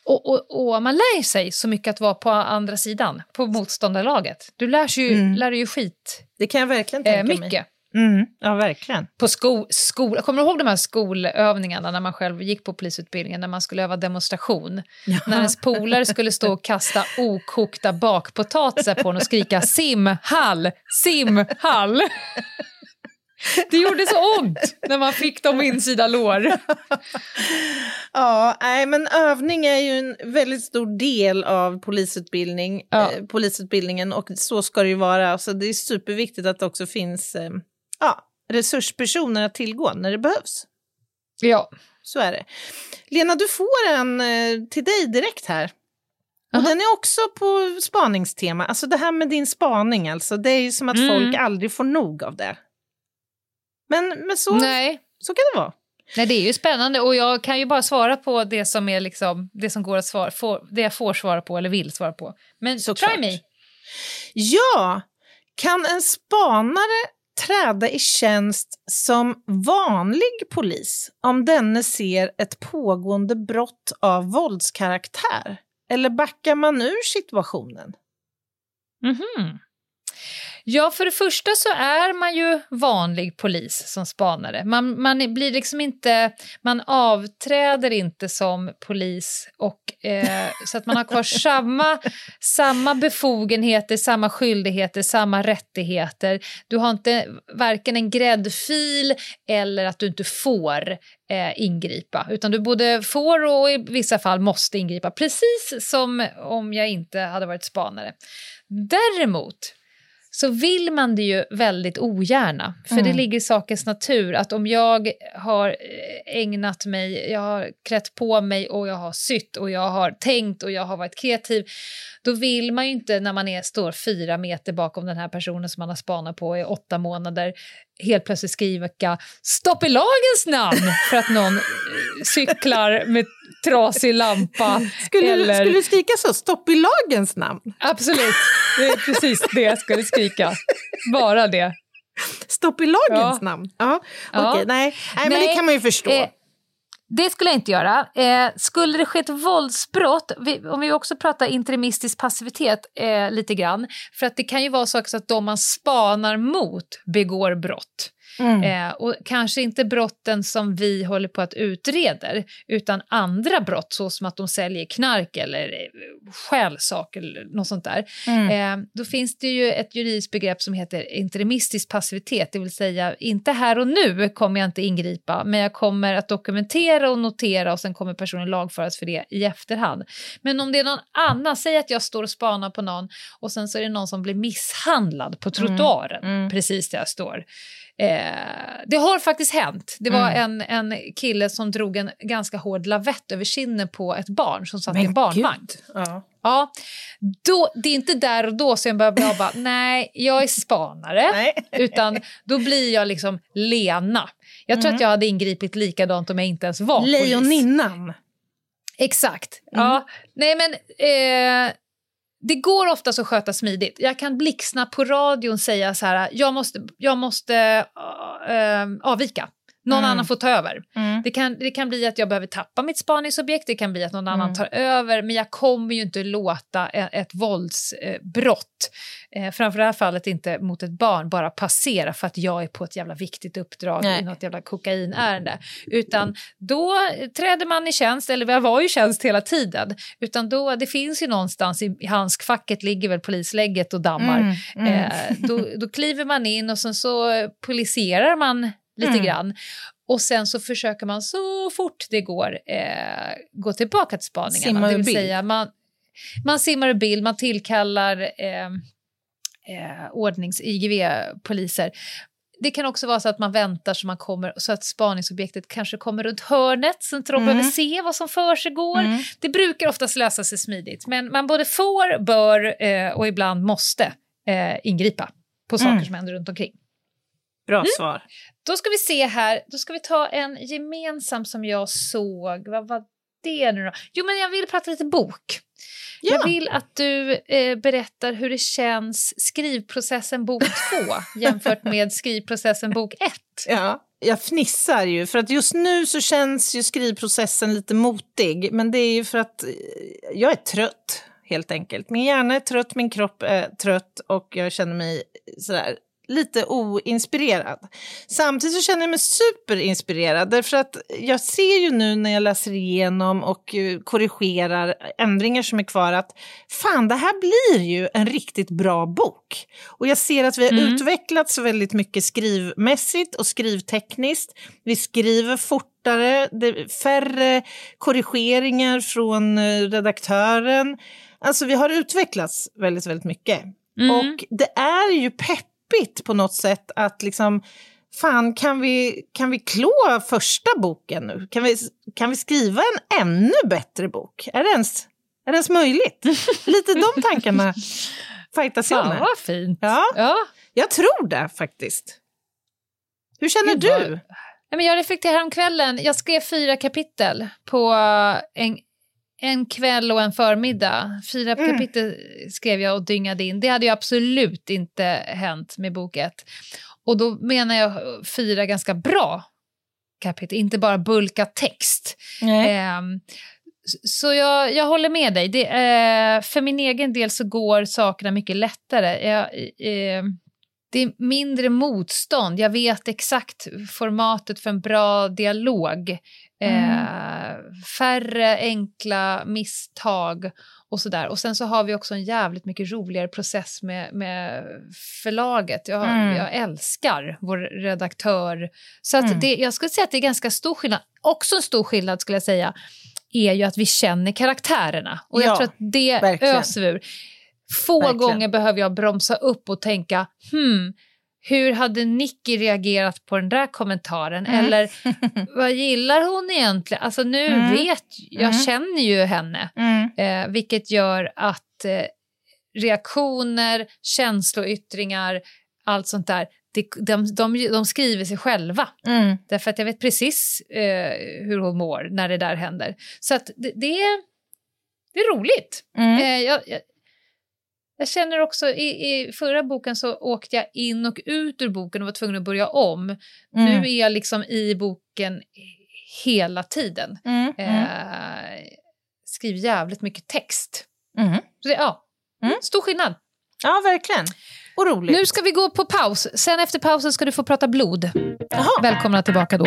och, och, och man lär sig så mycket att vara på andra sidan, på motståndarlaget. Du lär, sig ju,
Mm.
lär dig ju skit
det kan jag verkligen tänka
eh,
mig.
mycket.
Mm, ja, verkligen.
På sko, skol, kommer du ihåg de här skolövningarna när man själv gick på polisutbildningen, när man skulle öva demonstration? När ens polare skulle stå och kasta okokta bakpotatisar på en och skrika simhall, simhall. Det gjorde så ont när man fick dem insida lår.
Ja, nej, men övning är ju en väldigt stor del av polisutbildning,
Ja.
eh, polisutbildningen och så ska det ju vara. Så det är superviktigt att det också finns eh, ja, resurspersoner att tillgå när det behövs.
Ja.
Så är det. Lena, du får en eh, till dig direkt här. Och
Aha.
den är också på spaningstema. Alltså det här med din spaning, alltså, det är ju som att
Mm.
folk aldrig får nog av det. Men, men så,
Nej.
så kan det vara.
Nej, det är ju spännande och jag kan ju bara svara på det som är liksom, det som går att svara, får, det jag får svara på eller vill svara på. Men
Såklart.
try me.
Ja, kan en spanare träda i tjänst som vanlig polis om denne ser ett pågående brott av våldskaraktär? Eller backar man ur situationen?
Mhm. Ja, för det första så är man ju vanlig polis som spanare. Man, man blir liksom inte, man avträder inte som polis och eh, så att man har kvar samma, samma befogenheter, samma skyldigheter, samma rättigheter. Du har inte varken en gräddfil eller att du inte får eh, ingripa, utan du både får och i vissa fall måste ingripa, precis som om jag inte hade varit spanare. Däremot så vill man det ju väldigt ogärna. För det ligger i sakens natur att om jag har eh, ägnat mig, jag har klätt på mig och jag har sytt och jag har tänkt och jag har varit kreativ, då vill man ju inte när man är, står fyra meter bakom den här personen som man har spanat på i åtta månader helt plötsligt skriva stopp i lagens namn för att någon eh, cyklar med trasig lampa.
Skulle,
eller...
skulle du skrika så? Stopp i lagens namn?
Absolut, det är precis det jag skulle skrika. Bara det.
Stopp i lagens
Ja.
namn? Ja,
Ja.
okej. Nej. Nej, men det kan man ju förstå.
Eh, det skulle jag inte göra. Eh, skulle det ske ett våldsbrott, vi, om vi också pratar interimistisk passivitet eh, lite grann, för att det kan ju vara så att de man spanar mot begår brott.
Mm.
Eh, och kanske inte brotten som vi håller på att utreder, utan andra brott, såsom att de säljer knark eller eh, stjäl saker eller något sånt där.
Mm.
Eh, då finns det ju ett juridiskt begrepp som heter interimistisk passivitet, det vill säga inte här och nu kommer jag inte ingripa, men jag kommer att dokumentera och notera och sen kommer personen lagföras för det i efterhand. Men om det är någon annan, säg att jag står och spanar på någon och sen så är det någon som blir misshandlad på trottoaren
Mm.
precis där jag står. Eh, det har faktiskt hänt. Det var en, en kille som drog en ganska hård lavett över kinden på ett barn som satt i en barnvagn.
Ja.
Ja, då, det är inte där och då som jag börjar bli bara, nej, jag är spanare.
Nej.
Utan då blir jag liksom Lena. Jag tror att jag hade ingripit likadant om jag inte ens var polis.
Lejoninnan.
Exakt. Ja. Nej, men eh, det går oftast att sköta smidigt. Jag kan blixtsnabbt på radion säga så här, jag måste, jag måste äh, avvika. Någon
Mm.
annan får ta över.
Mm.
Det, kan, det kan bli att jag behöver tappa mitt spaningsobjekt, det kan bli att någon annan
Mm.
tar över, men jag kommer ju inte låta ett, ett våldsbrott, eh, framför det här fallet inte mot ett barn, bara passera för att jag är på ett jävla viktigt uppdrag
Nej.
i något jävla kokainärende. Utan då träder man i tjänst, eller jag var ju i tjänst hela tiden, utan då, det finns ju någonstans i, i handskfacket ligger väl polislägget och dammar.
Mm, mm.
Eh, då, då kliver man in och sen så poliserar man lite
Mm.
grann. Och sen så försöker man så fort det går eh, gå tillbaka till spaningarna.
Simma
det vill säga man, man simmar ur bild, man tillkallar eh, eh, ordnings-IGV-poliser. Det kan också vara så att man väntar så, man kommer, så att spaningsobjektet kanske kommer runt hörnet så inte de
Mm.
behöver se vad som för sig går.
Mm.
Det brukar oftast lösa sig smidigt, men man både får, bör eh, och ibland måste eh, ingripa på saker
Mm.
som händer runt omkring.
Bra svar.
Då ska vi se här, då ska vi ta en gemensam som jag såg. Vad var det nu då? Jo, men jag vill prata lite bok.
Ja.
Jag vill att du eh, berättar hur det känns skrivprocessen bok två jämfört med skrivprocessen bok ett.
Ja, jag fnissar ju, för att just nu så känns ju skrivprocessen lite motig. Men det är ju för att eh, jag är trött, helt enkelt. Min hjärna är trött, min kropp är trött och jag känner mig sådär lite oinspirerad. Samtidigt så känner jag mig superinspirerad därför att jag ser ju nu när jag läser igenom och eh, korrigerar ändringar som är kvar att fan, det här blir ju en riktigt bra bok. Och jag ser att vi har
Mm.
utvecklats väldigt mycket skrivmässigt och skrivtekniskt. Vi skriver fortare, det är färre korrigeringar från eh, redaktören. Alltså vi har utvecklats väldigt, väldigt mycket.
Mm.
Och det är ju peppigt på något sätt att liksom, fan kan vi, kan vi klå första boken nu? Kan vi, kan vi skriva en ännu bättre bok? Är det ens, är det ens möjligt? Lite de tankarna fightas jag med.
vad fint.
Ja,
Ja.
jag tror det faktiskt. Hur känner du?
Nej, men jag reflekterade om kvällen. Jag skrev fyra kapitel på en, en kväll och en förmiddag. Fyra
Mm.
kapitel skrev jag och dyngade in. Det hade ju absolut inte hänt med bok ett. Och då menar jag fyra ganska bra kapitel, inte bara bulka text.
Nej.
S- så jag, jag håller med dig. Det, eh, för min egen del så går sakerna mycket lättare. Jag, eh, det är mindre motstånd. Jag vet exakt formatet för en bra dialog. Eh, färre enkla misstag och sådär. Och sen så har vi också en jävligt mycket roligare process med, med förlaget. Jag,
Mm.
jag älskar vår redaktör. Så att
Mm.
det, jag skulle säga att det är ganska stor skillnad. Också en stor skillnad skulle jag säga är ju att vi känner karaktärerna. Och jag
Ja,
tror att det
verkligen.
öser ur. Få
Verkligen.
gånger behöver jag bromsa upp och tänka hmm, hur hade Nicky reagerat på den där kommentaren?
Mm.
Eller vad gillar hon egentligen? Alltså nu
Mm.
vet jag,
Mm.
känner ju henne.
Mm.
Eh, vilket gör att eh, reaktioner, känsloyttringar, allt sånt där, det, de, de, de skriver sig själva.
Mm.
Därför att jag vet precis eh, hur hon mår när det där händer. Så att det, det, är, det är roligt.
Mm.
Eh, jag, jag, känner också, i, i förra boken så åkte jag in och ut ur boken och var tvungen att börja om.
Mm.
Nu är jag liksom i boken hela tiden.
Mm. Mm.
Eh, skriver jävligt mycket text.
Mm.
Så det, ja,
Mm.
stor skillnad.
Ja, verkligen. Och roligt.
Nu ska vi gå på paus. Sen efter pausen ska du få prata blod.
Jaha.
Välkomna tillbaka då.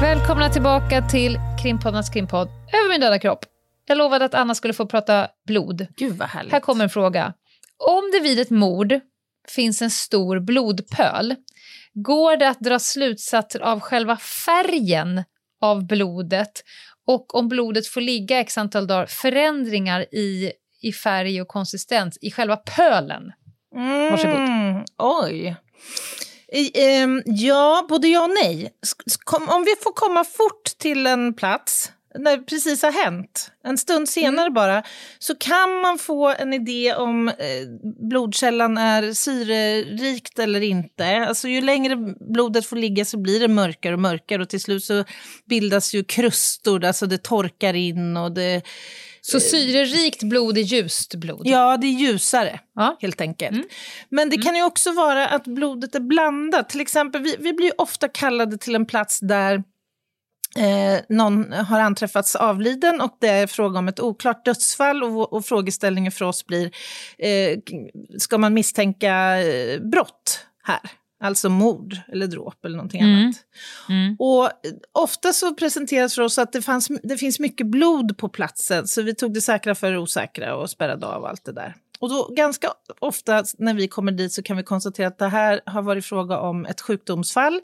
Välkomna tillbaka till Krimpoddarnas krimpodd Över min döda kropp. Jag lovade att Anna skulle få prata blod.
Gud vad härligt.
Här kommer en fråga. Om det vid ett mord finns en stor blodpöl, går det att dra slutsatser av själva färgen av blodet och om blodet får ligga x antal dagar, förändringar i, i färg och konsistens i själva pölen. Varsågod.
Mm, oj. Ehm, ja, både ja och nej. Om vi får komma fort till en plats när det precis har hänt, en stund senare bara, så kan man få en idé om eh, blodkällan är syrerikt eller inte. Alltså ju längre blodet får ligga så blir det mörkare och mörkare och till slut så bildas ju krustor, alltså det torkar in och det...
Så syrerikt blod är ljust blod?
Ja, det är ljusare helt enkelt. Men det kan ju också vara att blodet är blandat. Till exempel, vi, vi blir ofta kallade till en plats där Eh, någon har anträffats avliden och det är fråga om ett oklart dödsfall och, och frågeställningen för oss blir, eh, ska man misstänka eh, brott här? Alltså mord eller dråp eller någonting
Mm.
annat. Och eh, ofta så presenteras för oss att det, fanns, det finns mycket blod på platsen så vi tog det säkra för det osäkra och spärrade av allt det där. Och då ganska ofta när vi kommer dit så kan vi konstatera att det här har varit fråga om ett sjukdomsfall.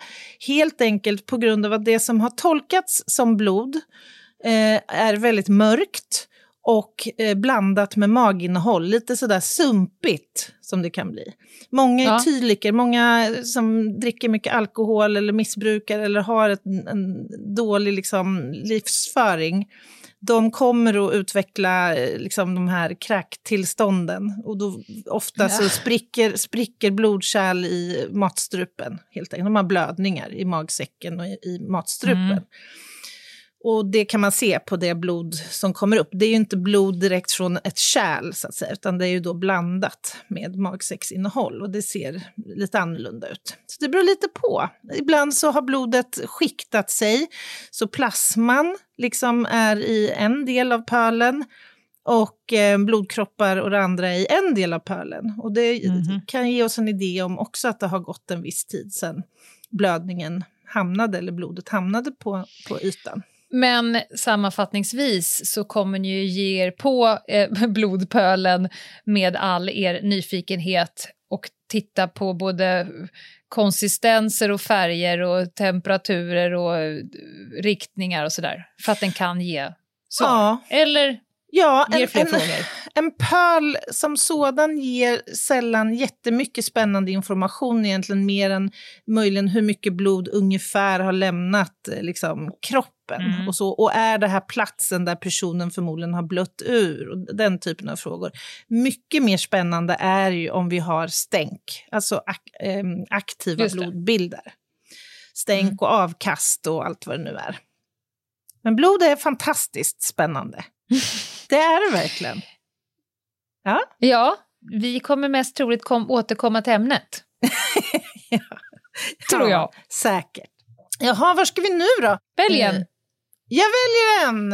Helt enkelt på grund av att det som har tolkats som blod eh, är väldigt mörkt och eh, blandat med maginnehåll, lite sådär sumpigt som det kan bli. Många
Ja.
etyliker, många som dricker mycket alkohol eller missbrukar eller har ett, en dålig liksom, livsföring, de kommer att utveckla eh, liksom, de här kräktillstånden. Och då, ofta
Ja.
så spricker, spricker blodkärl i matstrupen. Helt enkelt. De har blödningar i magsäcken och i, i matstrupen.
Mm.
Och det kan man se på det blod som kommer upp. Det är ju inte blod direkt från ett kärl, så att säga, utan det är ju då blandat med magsäcksinnehåll och det ser lite annorlunda ut. Så det beror lite på. Ibland så har blodet skiktat sig, så plasman liksom är i en del av pölen och eh, blodkroppar och det andra i en del av pölen. Och det kan ge oss en idé om också att det har gått en viss tid sedan blödningen hamnade, eller blodet hamnade på, på ytan.
Men sammanfattningsvis så kommer ni ju ge er på eh, blodpölen med all er nyfikenhet och titta på både konsistenser och färger och temperaturer och eh, riktningar och sådär för att den kan ge svar.
Ja.
Eller
Ja, en,
fler
en,
frågor.
en pöl som sådan ger sällan jättemycket spännande information egentligen, mer än möjligen hur mycket blod ungefär har lämnat eh, liksom, kroppen.
Mm.
Och, så, och är det här platsen där personen förmodligen har blött ur? Och den typen av frågor. Mycket mer spännande är ju om vi har stänk, alltså ak ehm, aktiva blodbilder. Stänk och avkast och allt vad det nu är. Men blod är fantastiskt spännande. Det är det verkligen. Ja,
Ja, vi kommer mest troligt kom, återkomma till ämnet. Tror jag.
Säkert. Jaha, var ska vi nu då?
Välj en.
Jag väljer en.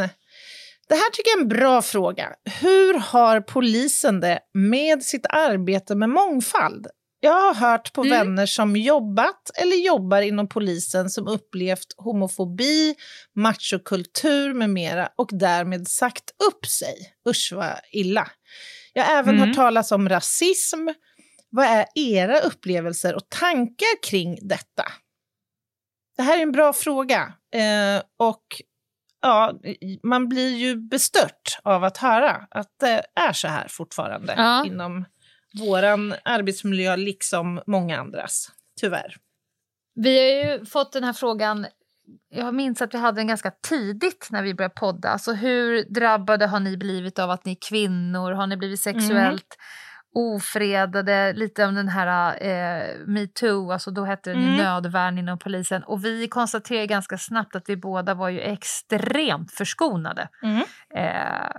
Det här tycker jag är en bra fråga. Hur har polisen det med sitt arbete med mångfald? Jag har hört på
Mm.
vänner som jobbat eller jobbar inom polisen som upplevt homofobi, machokultur med mera och därmed sagt upp sig. Usch vad illa. Jag har även
Mm.
hört talas om rasism. Vad är era upplevelser och tankar kring detta? Det här är en bra fråga. Eh, och ja, man blir ju bestört av att höra att det är så här fortfarande
Ja.
inom våran arbetsmiljö, liksom många andras. Tyvärr.
Vi har ju fått den här frågan, jag minns att vi hade den ganska tidigt när vi började podda. Alltså hur drabbade har ni blivit av att ni är kvinnor? Har ni blivit sexuellt ofredade? Lite om den här eh, metoo, alltså då hette det
Mm.
nödvärn inom polisen. Och vi konstaterade ganska snabbt att vi båda var ju extremt förskonade
Mm.
eh,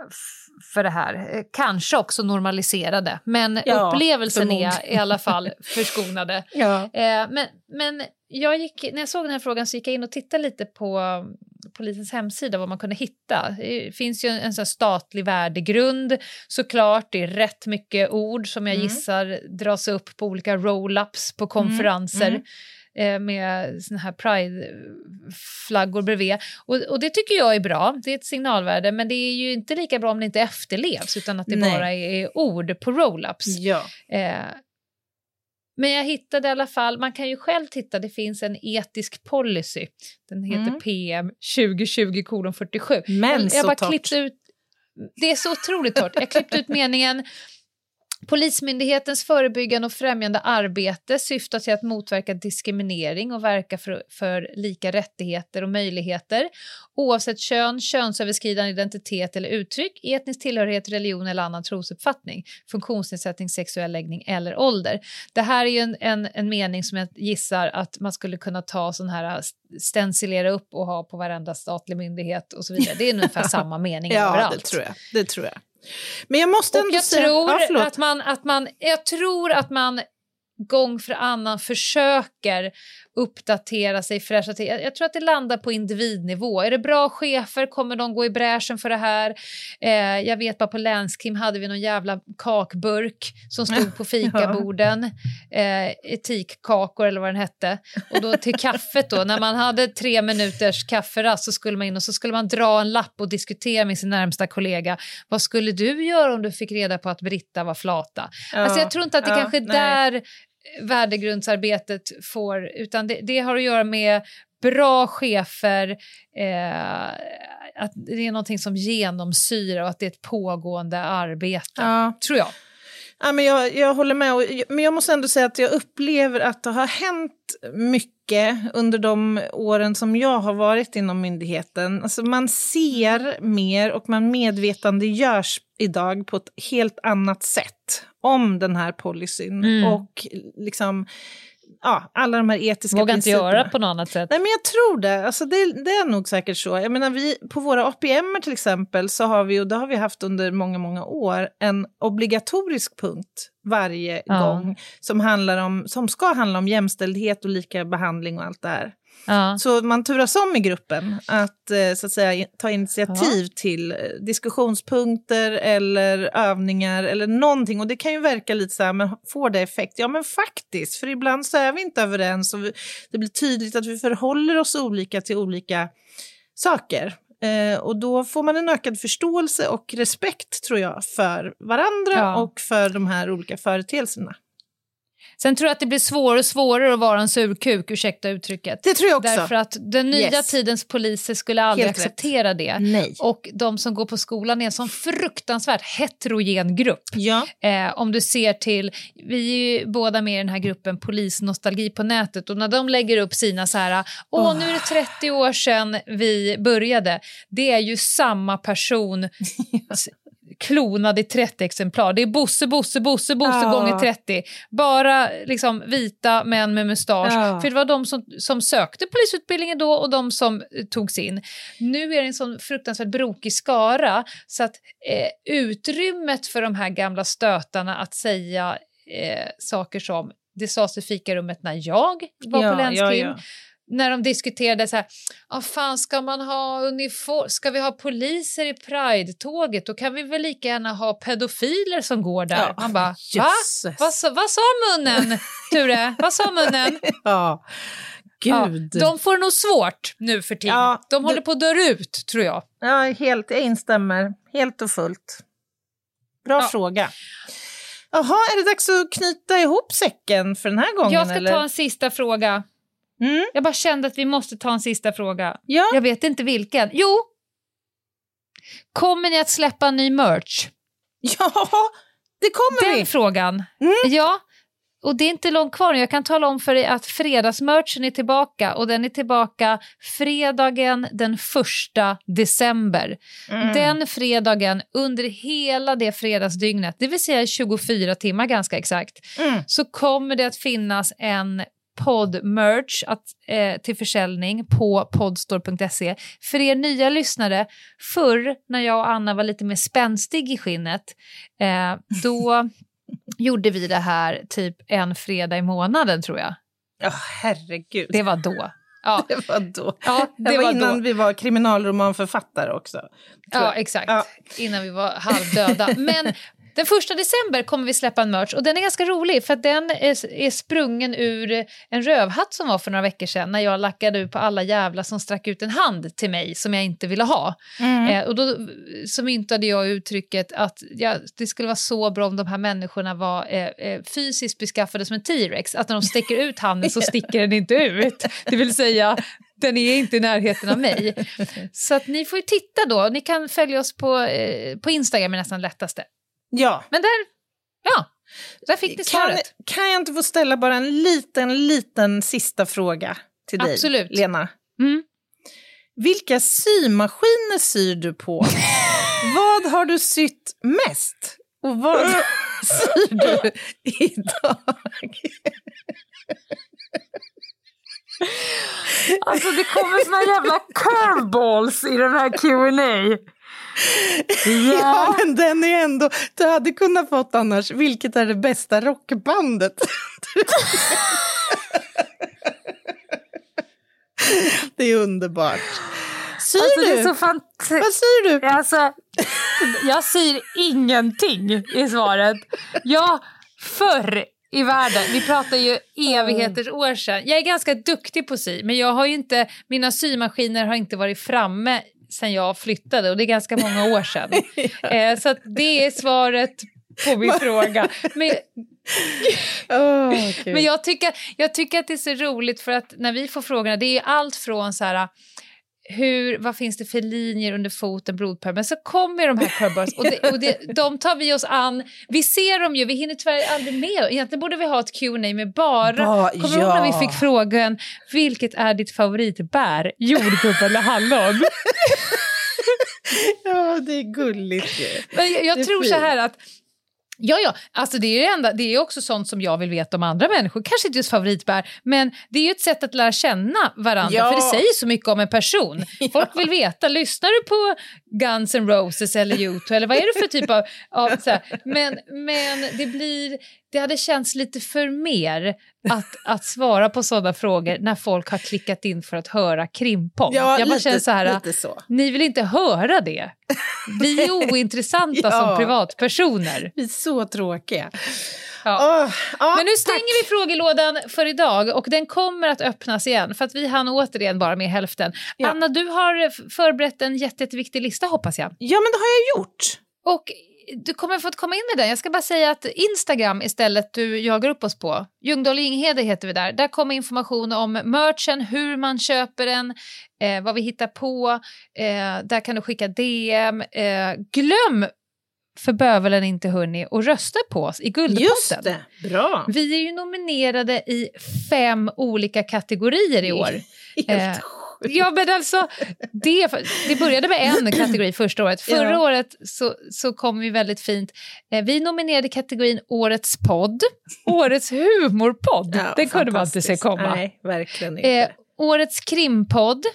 för det här. Eh, Kanske också normaliserade, men
Ja,
upplevelsen är i alla fall förskonade.
Ja.
Eh, men men jag gick, när jag såg den här frågan så gick jag in och tittade lite på um, polisens hemsida vad man kunde hitta. Det finns ju en, en sån statlig värdegrund såklart. Det är rätt mycket ord som jag
Mm.
gissar dras upp på olika roll-ups på konferenser.
mm.
eh, Med såna här pride-flaggor bredvid. Och, och det tycker jag är bra, det är ett signalvärde. Men det är ju inte lika bra om det inte efterlevs utan att det
Nej.
bara är ord på roll-ups.
Ja.
Eh, Men jag hittade i alla fall, man kan ju själv titta, det finns en etisk policy. Den heter
Mm.
PM 2020 47.
Men
jag,
så
jag bara
torrt.
ut, det är så otroligt torrt. Jag klippte ut meningen Polismyndighetens förebyggande och främjande arbete syftar till att motverka diskriminering och verka för, för lika rättigheter och möjligheter oavsett kön, könsöverskridande identitet eller uttryck, etnisk tillhörighet, religion eller annan trosuppfattning, funktionsnedsättning, sexuell läggning eller ålder. Det här är ju en, en, en mening som jag gissar att man skulle kunna ta sån här stencilera upp och ha på varenda statlig myndighet och så vidare. Det är ungefär samma mening
Ja,
överallt.
det tror jag. Det tror jag. Men jag måste
Och
ändå
jag
säga...
tror,
Ja,
att man, att man, jag tror att man gång för annan försöker uppdatera sig, fräscha till. Jag, jag tror att det landar på individnivå. Är det bra chefer kommer de gå i bräschen för det här. Eh, jag vet bara på länskrim hade vi någon jävla kakburk som stod på fikaborden. Eh, etikkakor eller vad den hette. Och då till kaffet då, när man hade tre minuters kafferast så skulle man in och så skulle man dra en lapp och diskutera med sin närmsta kollega. Vad skulle du göra om du fick reda på att Britta var flata? Alltså jag tror inte att det kanske är där värdegrundsarbetet får, utan det, det har att göra med bra chefer, eh, att det är någonting som genomsyrar och att det är ett pågående arbete,
Ja.
tror jag.
Ja, men jag, jag håller med, och, men jag måste ändå säga att jag upplever att det har hänt mycket under de åren som jag har varit inom myndigheten. Alltså man ser mer och man medvetandegörs idag på ett helt annat sätt om den här policyn
Mm.
och liksom, ja, alla de här etiska
Vågar inte
principerna.
göra på något annat sätt.
Nej, men jag tror det. Alltså det. Det är nog säkert så. Jag menar, vi, på våra APM till exempel så har vi, och det har vi haft under många, många år, en obligatorisk punkt varje
Ja.
gång som, handlar om, som ska handla om jämställdhet och lika behandling och allt det här.
Ja.
Så man turas om i gruppen att, eh, så att säga, ta initiativ till eh, diskussionspunkter eller övningar eller någonting. Och det kan ju verka lite så här, men får det effekt? Ja, men faktiskt, för ibland så är vi inte överens och det blir tydligt att vi förhåller oss olika till olika saker. Eh, och då får man en ökad förståelse och respekt, tror jag, för varandra
Ja.
och för de här olika företeelserna.
Sen tror jag att det blir svårare och svårare att vara en surkuk, ursäkta uttrycket.
Det tror jag också.
Därför att den nya
Yes.
tidens poliser skulle aldrig
Helt rätt.
acceptera det.
Nej.
Och de som går på skolan är en sån fruktansvärt heterogen grupp.
Ja.
Eh, om du ser till, vi är ju båda med i den här gruppen Polisnostalgi på nätet och när de lägger upp sina så här, åh
Åh.
nu är det 30 år sedan vi började, det är ju samma person klonad i 30 exemplar. Det är Bosse, Bosse, Bosse, Bosse
Ja.
gånger 30. Bara liksom vita män med mustasch.
Ja.
För det var de som, som sökte polisutbildningen då och de som eh, togs in. Nu är det en sån fruktansvärt brokig skara så att eh, utrymmet för de här gamla stötarna att säga eh, saker som det sades i fikarummet när jag var
Ja,
på länskrim.
ja, ja.
När de diskuterade så här, ah, fan ska man ha uniform, ska vi ha poliser i Pride-tåget, då kan vi väl lika gärna ha pedofiler som går där.
Ja,
Man bara, va? Vad, sa- vad sa munnen, Ture? vad sa munnen?
Ja,
Ja,
gud.
de får nog svårt nu för tiden.
Ja,
de håller
det-
på att dö ut, tror jag.
Ja, helt, jag instämmer. Helt och fullt. Bra
Ja.
fråga. Jaha, är det dags att knyta ihop säcken för den här gången?
Jag ska
eller?
ta en sista fråga.
Mm.
Jag bara kände att vi måste ta en sista fråga.
Ja.
Jag vet inte vilken. Jo! Kommer ni att släppa ny merch?
ja, det kommer
Den
vi.
frågan.
Mm.
Ja. Och det är inte långt kvar nu. Jag kan tala om för er att fredagsmerchen är tillbaka och den är tillbaka fredagen den första december.
Mm.
Den fredagen under hela det fredagsdygnet, det vill säga 24 timmar ganska exakt,
Mm.
så kommer det att finnas en podd-merch att, eh, till försäljning på podstore.se. För er nya lyssnare, förr när jag och Anna var lite mer spänstig i skinnet, eh, då gjorde vi det här typ en fredag i månaden tror jag.
Ja, herregud.
Det var då. Ja,
Det var då.
ja
Det,
det
var,
var
innan
då.
vi var kriminalromanförfattare också.
Ja, exakt.
Ja.
Innan vi var halvdöda. Men Den första december kommer vi släppa en merch och den är ganska rolig för den är, är sprungen ur en rövhatt som var för några veckor sedan när jag lackade ut på alla jävla som strack ut en hand till mig som jag inte ville ha.
Mm.
Eh, och då så myntade jag uttrycket att ja, det skulle vara så bra om de här människorna var eh, eh, fysiskt beskaffade som en T-rex, att när de sticker ut handen så sticker den inte ut. Det vill säga, den är inte i närheten av mig. Så att ni får ju titta då, ni kan följa oss på, eh, på Instagram är nästan lättaste.
Ja.
Men där, ja, där fick ni
Kan,
svaret.
kan jag inte få ställa bara en liten, liten sista fråga till dig,
Absolut.
Lena?
Mm.
Vilka symaskiner syr du på? vad har du sytt mest? Och vad syr du idag?
Alltså det kommer såna jävla curveballs i den här Q&A.
Ja, men den är ändå... Du hade kunnat fått annars, vilket är det bästa rockbandet? det är underbart. Syr
Alltså,
du?
det är så fant-
Vad syr du?
Alltså, jag syr ingenting i svaret. Jag, förr i världen, vi pratar ju evigheters år sedan. Jag är ganska duktig på sy, men jag har inte, mina symaskiner har inte varit framme sedan jag flyttade och det är ganska många år sedan. eh, så det är svaret på min fråga. Men,
gud.
men jag, tycker, jag tycker att det är så roligt för att när vi får frågorna, det är allt från så här hur, vad finns det för linjer under foten, blodpär, men så kommer de här curvebars och, det, och det, de tar vi oss an. Vi ser dem ju, vi hinner tyvärr aldrig med. Egentligen borde vi ha ett Q&A med bara,
Ba-
kommer du ihåg när vi fick frågan, vilket är ditt favoritbär, jordgubbe eller hallon?
Ja, det är gulligt ju.
Men jag, jag tror så
fint.
här att Ja, ja, alltså det är ju enda, det är också sånt som jag vill veta om andra människor. Kanske inte just favoritbär, men det är ju ett sätt att lära känna varandra,
Ja.
för det säger så mycket om en person. Folk vill veta, lyssnar du på Guns N' Roses eller U2 eller vad är det för typ av... av så här. Men, men det blir, det hade känts lite för mer att, att svara på sådana frågor när folk har klickat in för att höra krimpong.
Ja,
jag bara
lite-
känner så här,
så.
ni vill inte höra det. Vi är ointressanta
Ja.
som privatpersoner.
Vi är så tråkiga.
Ja.
Åh, ja,
Men nu stänger vi frågelådan för idag och den kommer att öppnas igen för att vi hann återigen bara med hälften.
Ja.
Anna, du har förberett en jätte, jätteviktig lista hoppas jag.
Ja, men det har jag gjort.
Och du kommer få komma in med den. Jag ska bara säga att Instagram istället du jagar upp oss på, Ljungdahl Inghede heter vi där. Där kommer information om merchen, hur man köper den, eh, vad vi hittar på. Eh, där kan du skicka DM. Eh, glöm för bövelen inte hörni och rösta på oss i Guldpodden.
Just det. Bra.
Vi är ju nominerade i fem olika kategorier i år.
Helt
Eh, Ja men alltså, det, det började med en kategori första året. Förra
Ja.
året så, så kom vi väldigt fint. Eh, vi nominerade kategorin Årets podd, Årets humorpodd.
Ja,
Den kunde man inte se komma.
Nej, verkligen inte.
Eh, årets krimpodd,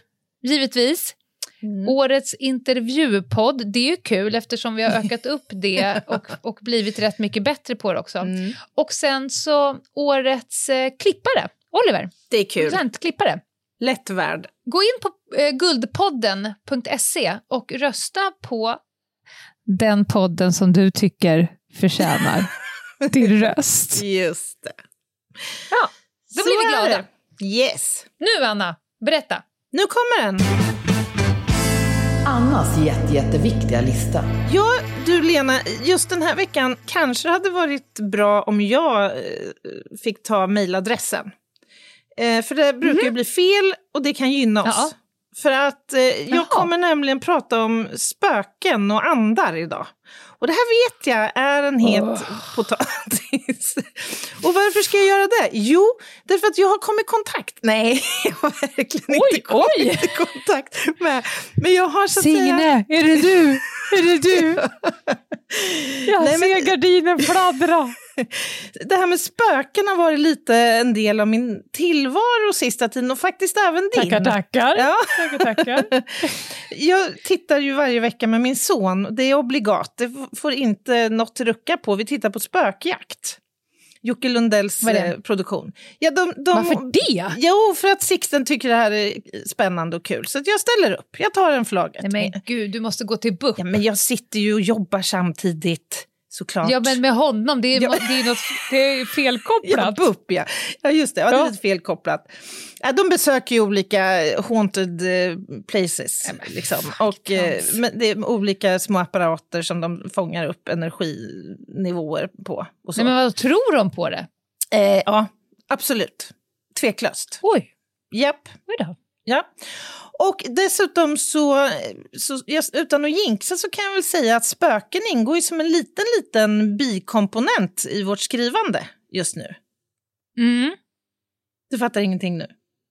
givetvis.
Mm.
Årets intervjupodd, det är ju kul eftersom vi har ökat upp det och, och blivit rätt mycket bättre på det också.
Mm.
Och sen så årets eh, klippare, Oliver,
Det är kul.
studentklippare.
Lätt värd.
Gå in på eh, guldpodden.se och rösta på den podden som du tycker förtjänar din röst.
Just det.
Ja, då blir vi
Så
glada.
Yes.
Nu Anna, berätta.
Nu kommer den.
Annas jätte, jätteviktiga lista.
Ja, du Lena, just den här veckan kanske hade varit bra om jag eh, fick ta mejladressen. Eh, för det brukar ju bli fel och det kan gynna oss.
Ja.
För att eh, jag
Jaha.
kommer nämligen prata om spöken och andar idag. Och det här vet jag är en het potatis. och varför ska jag göra det? Jo, därför att jag har kommit i kontakt. Nej, jag har verkligen
Oj,
inte kommit
oj.
i kontakt med. Men jag har så att säga...
Signe, är det du? Är det du? Jag
Nej, men-
ser gardinen fladdra.
Det här med spöken har varit lite en del av min tillvaro sista tiden och faktiskt även din.
Tackar, tackar.
Ja.
tackar, tackar.
Jag tittar ju varje vecka med min son. Det är obligat. Det får inte något rucka på. Vi tittar på Spökjakt. Jocke Lundells eh, produktion. Ja, de, de,
Varför det?
Jo, för att Sixten tycker det här är spännande och kul. Så jag ställer upp. Jag tar en flagga.
Nej men gud, du måste gå till BUP.
Ja, men jag sitter ju och jobbar samtidigt. Såklart.
Ja, men med honom, det är,
Ja.
det är, något, det är
Ja,
felkopplat.
BUP ja. Ja, just det. Ja, det är
Ja.
lite felkopplat. Ja, de besöker ju olika haunted eh, places. liksom. och, eh, men det är olika små apparater som de fångar upp energinivåer på. Och så.
Nej, men vad tror de på det?
eh, ja, absolut. Tveklöst.
Oj,
Japp.
oj då.
Ja. Och dessutom så, så utan att jinxa så kan jag väl säga att spöken ingår ju som en liten, liten bikomponent i vårt skrivande just nu.
Mm.
Du fattar ingenting nu?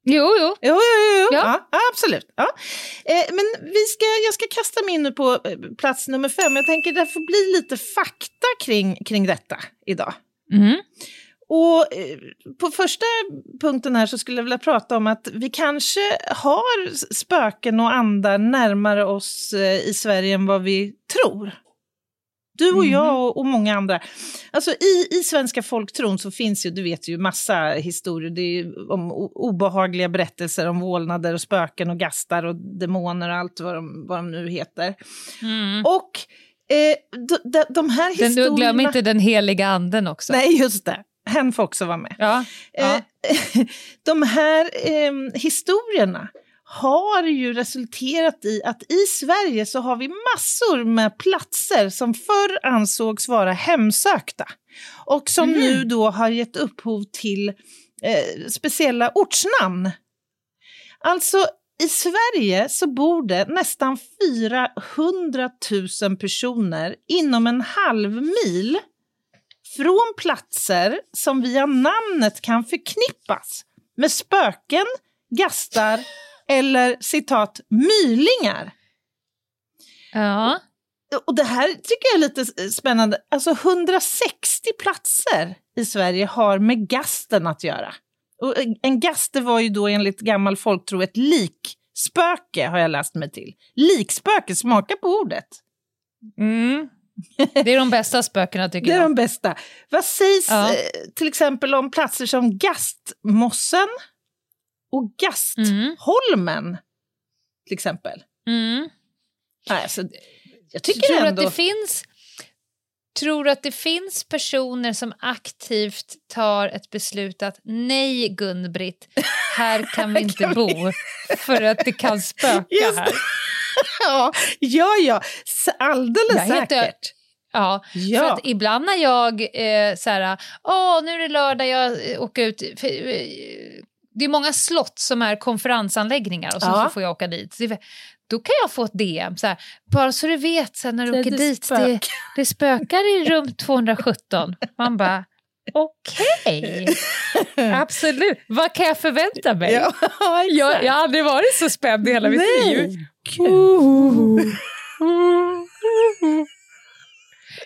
Jo, jo.
Jo, jo, jo. jo.
Ja.
Ja. absolut. Ja. Eh, men vi ska, jag ska kasta mig in nu på eh, plats nummer fem. Jag tänker det får bli lite fakta kring, kring detta idag.
Mm.
Och eh, på första punkten här så skulle jag vilja prata om att vi kanske har spöken och andar närmare oss eh, i Sverige än vad vi tror. Du och jag och, många andra. Alltså i, i svenska folktron så finns ju, du vet ju, massa historier. Det är om obehagliga berättelser om vålnader och spöken och gastar och demoner och allt vad de, vad de nu heter. Och eh, de, de, de här historierna...
du glöm inte den heliga anden också.
Nej, just det. Hen får också vara med.
Ja, ja.
Eh, de här eh, historierna har ju resulterat i att i Sverige så har vi massor med platser som förr ansågs vara hemsökta och som nu då har gett upphov till eh, speciella ortsnamn. Alltså i Sverige så bor det nästan 400 000 personer inom en halv mil från platser som via namnet kan förknippas med spöken, gastar eller citat mylingar.
ja.
Och det här tycker jag är lite spännande. Alltså 160 platser i Sverige har med gasten att göra. Och en gaster var ju då enligt gammal folktro ett likspöke har jag läst mig till. Likspöke, smaka på ordet.
Mm. Det är de bästa spökena tycker
Det är
jag.
de bästa. Vad sägs
Ja.
eh, till exempel om platser som Gastmossen och Gastholmen? Till exempel.
Mm.
Nej, alltså, jag
Tror
tycker
du
ändå...
att det finns Tror att det finns personer som aktivt tar ett beslut att nej Gun-Britt, här kan vi inte bo för att det kan spöka
Just
här?
ja, ja, Alldeles
Jag
säkert.
Ja,
Ja.
för att ibland när jag eh, så här, åh nu är det lördag, jag eh, åker ut. För, eh, det är många slott som är konferensanläggningar och så,
Ja.
så får jag åka dit. Det- Då kan jag få ett DM, så här, bara så du vet sen när du
Det-
åker
det
dit, det,
spökar.
det spökar i rum 217. Man bara, okej, absolut. Vad kan jag förvänta mig?
Ja,
jag, jag har aldrig varit så spänd i hela mitt liv.
Gud.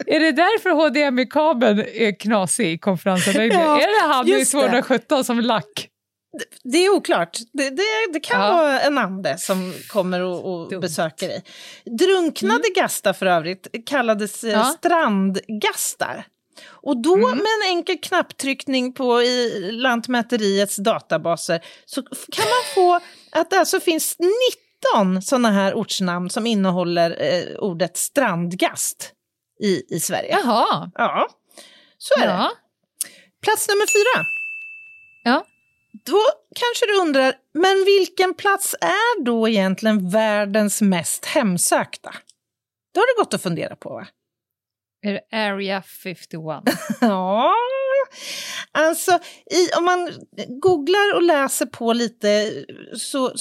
Är det därför HDMI-kabeln är knasig i konferensanläggningen?
Ja,
är det han i
just det.
217 som lack?
Det är oklart. Det, det, det kan
Ja.
vara en ande som kommer och, och
Dumt.
besöker dig. Drunknade gastar för övrigt kallades eh,
Ja.
strandgastar. Och då med en enkel knapptryckning på i Lantmäteriets databaser så kan man få att det alltså finns 19 sådana här ortsnamn som innehåller eh, ordet strandgast i, i Sverige.
Jaha.
Ja, så är det.
Ja.
Plats nummer fyra.
Ja.
Då kanske du undrar, men vilken plats är då egentligen världens mest hemsökta? Det har du gått att fundera på, va?
Är det Area 51?
Ja, alltså i, om man googlar och läser på lite, så,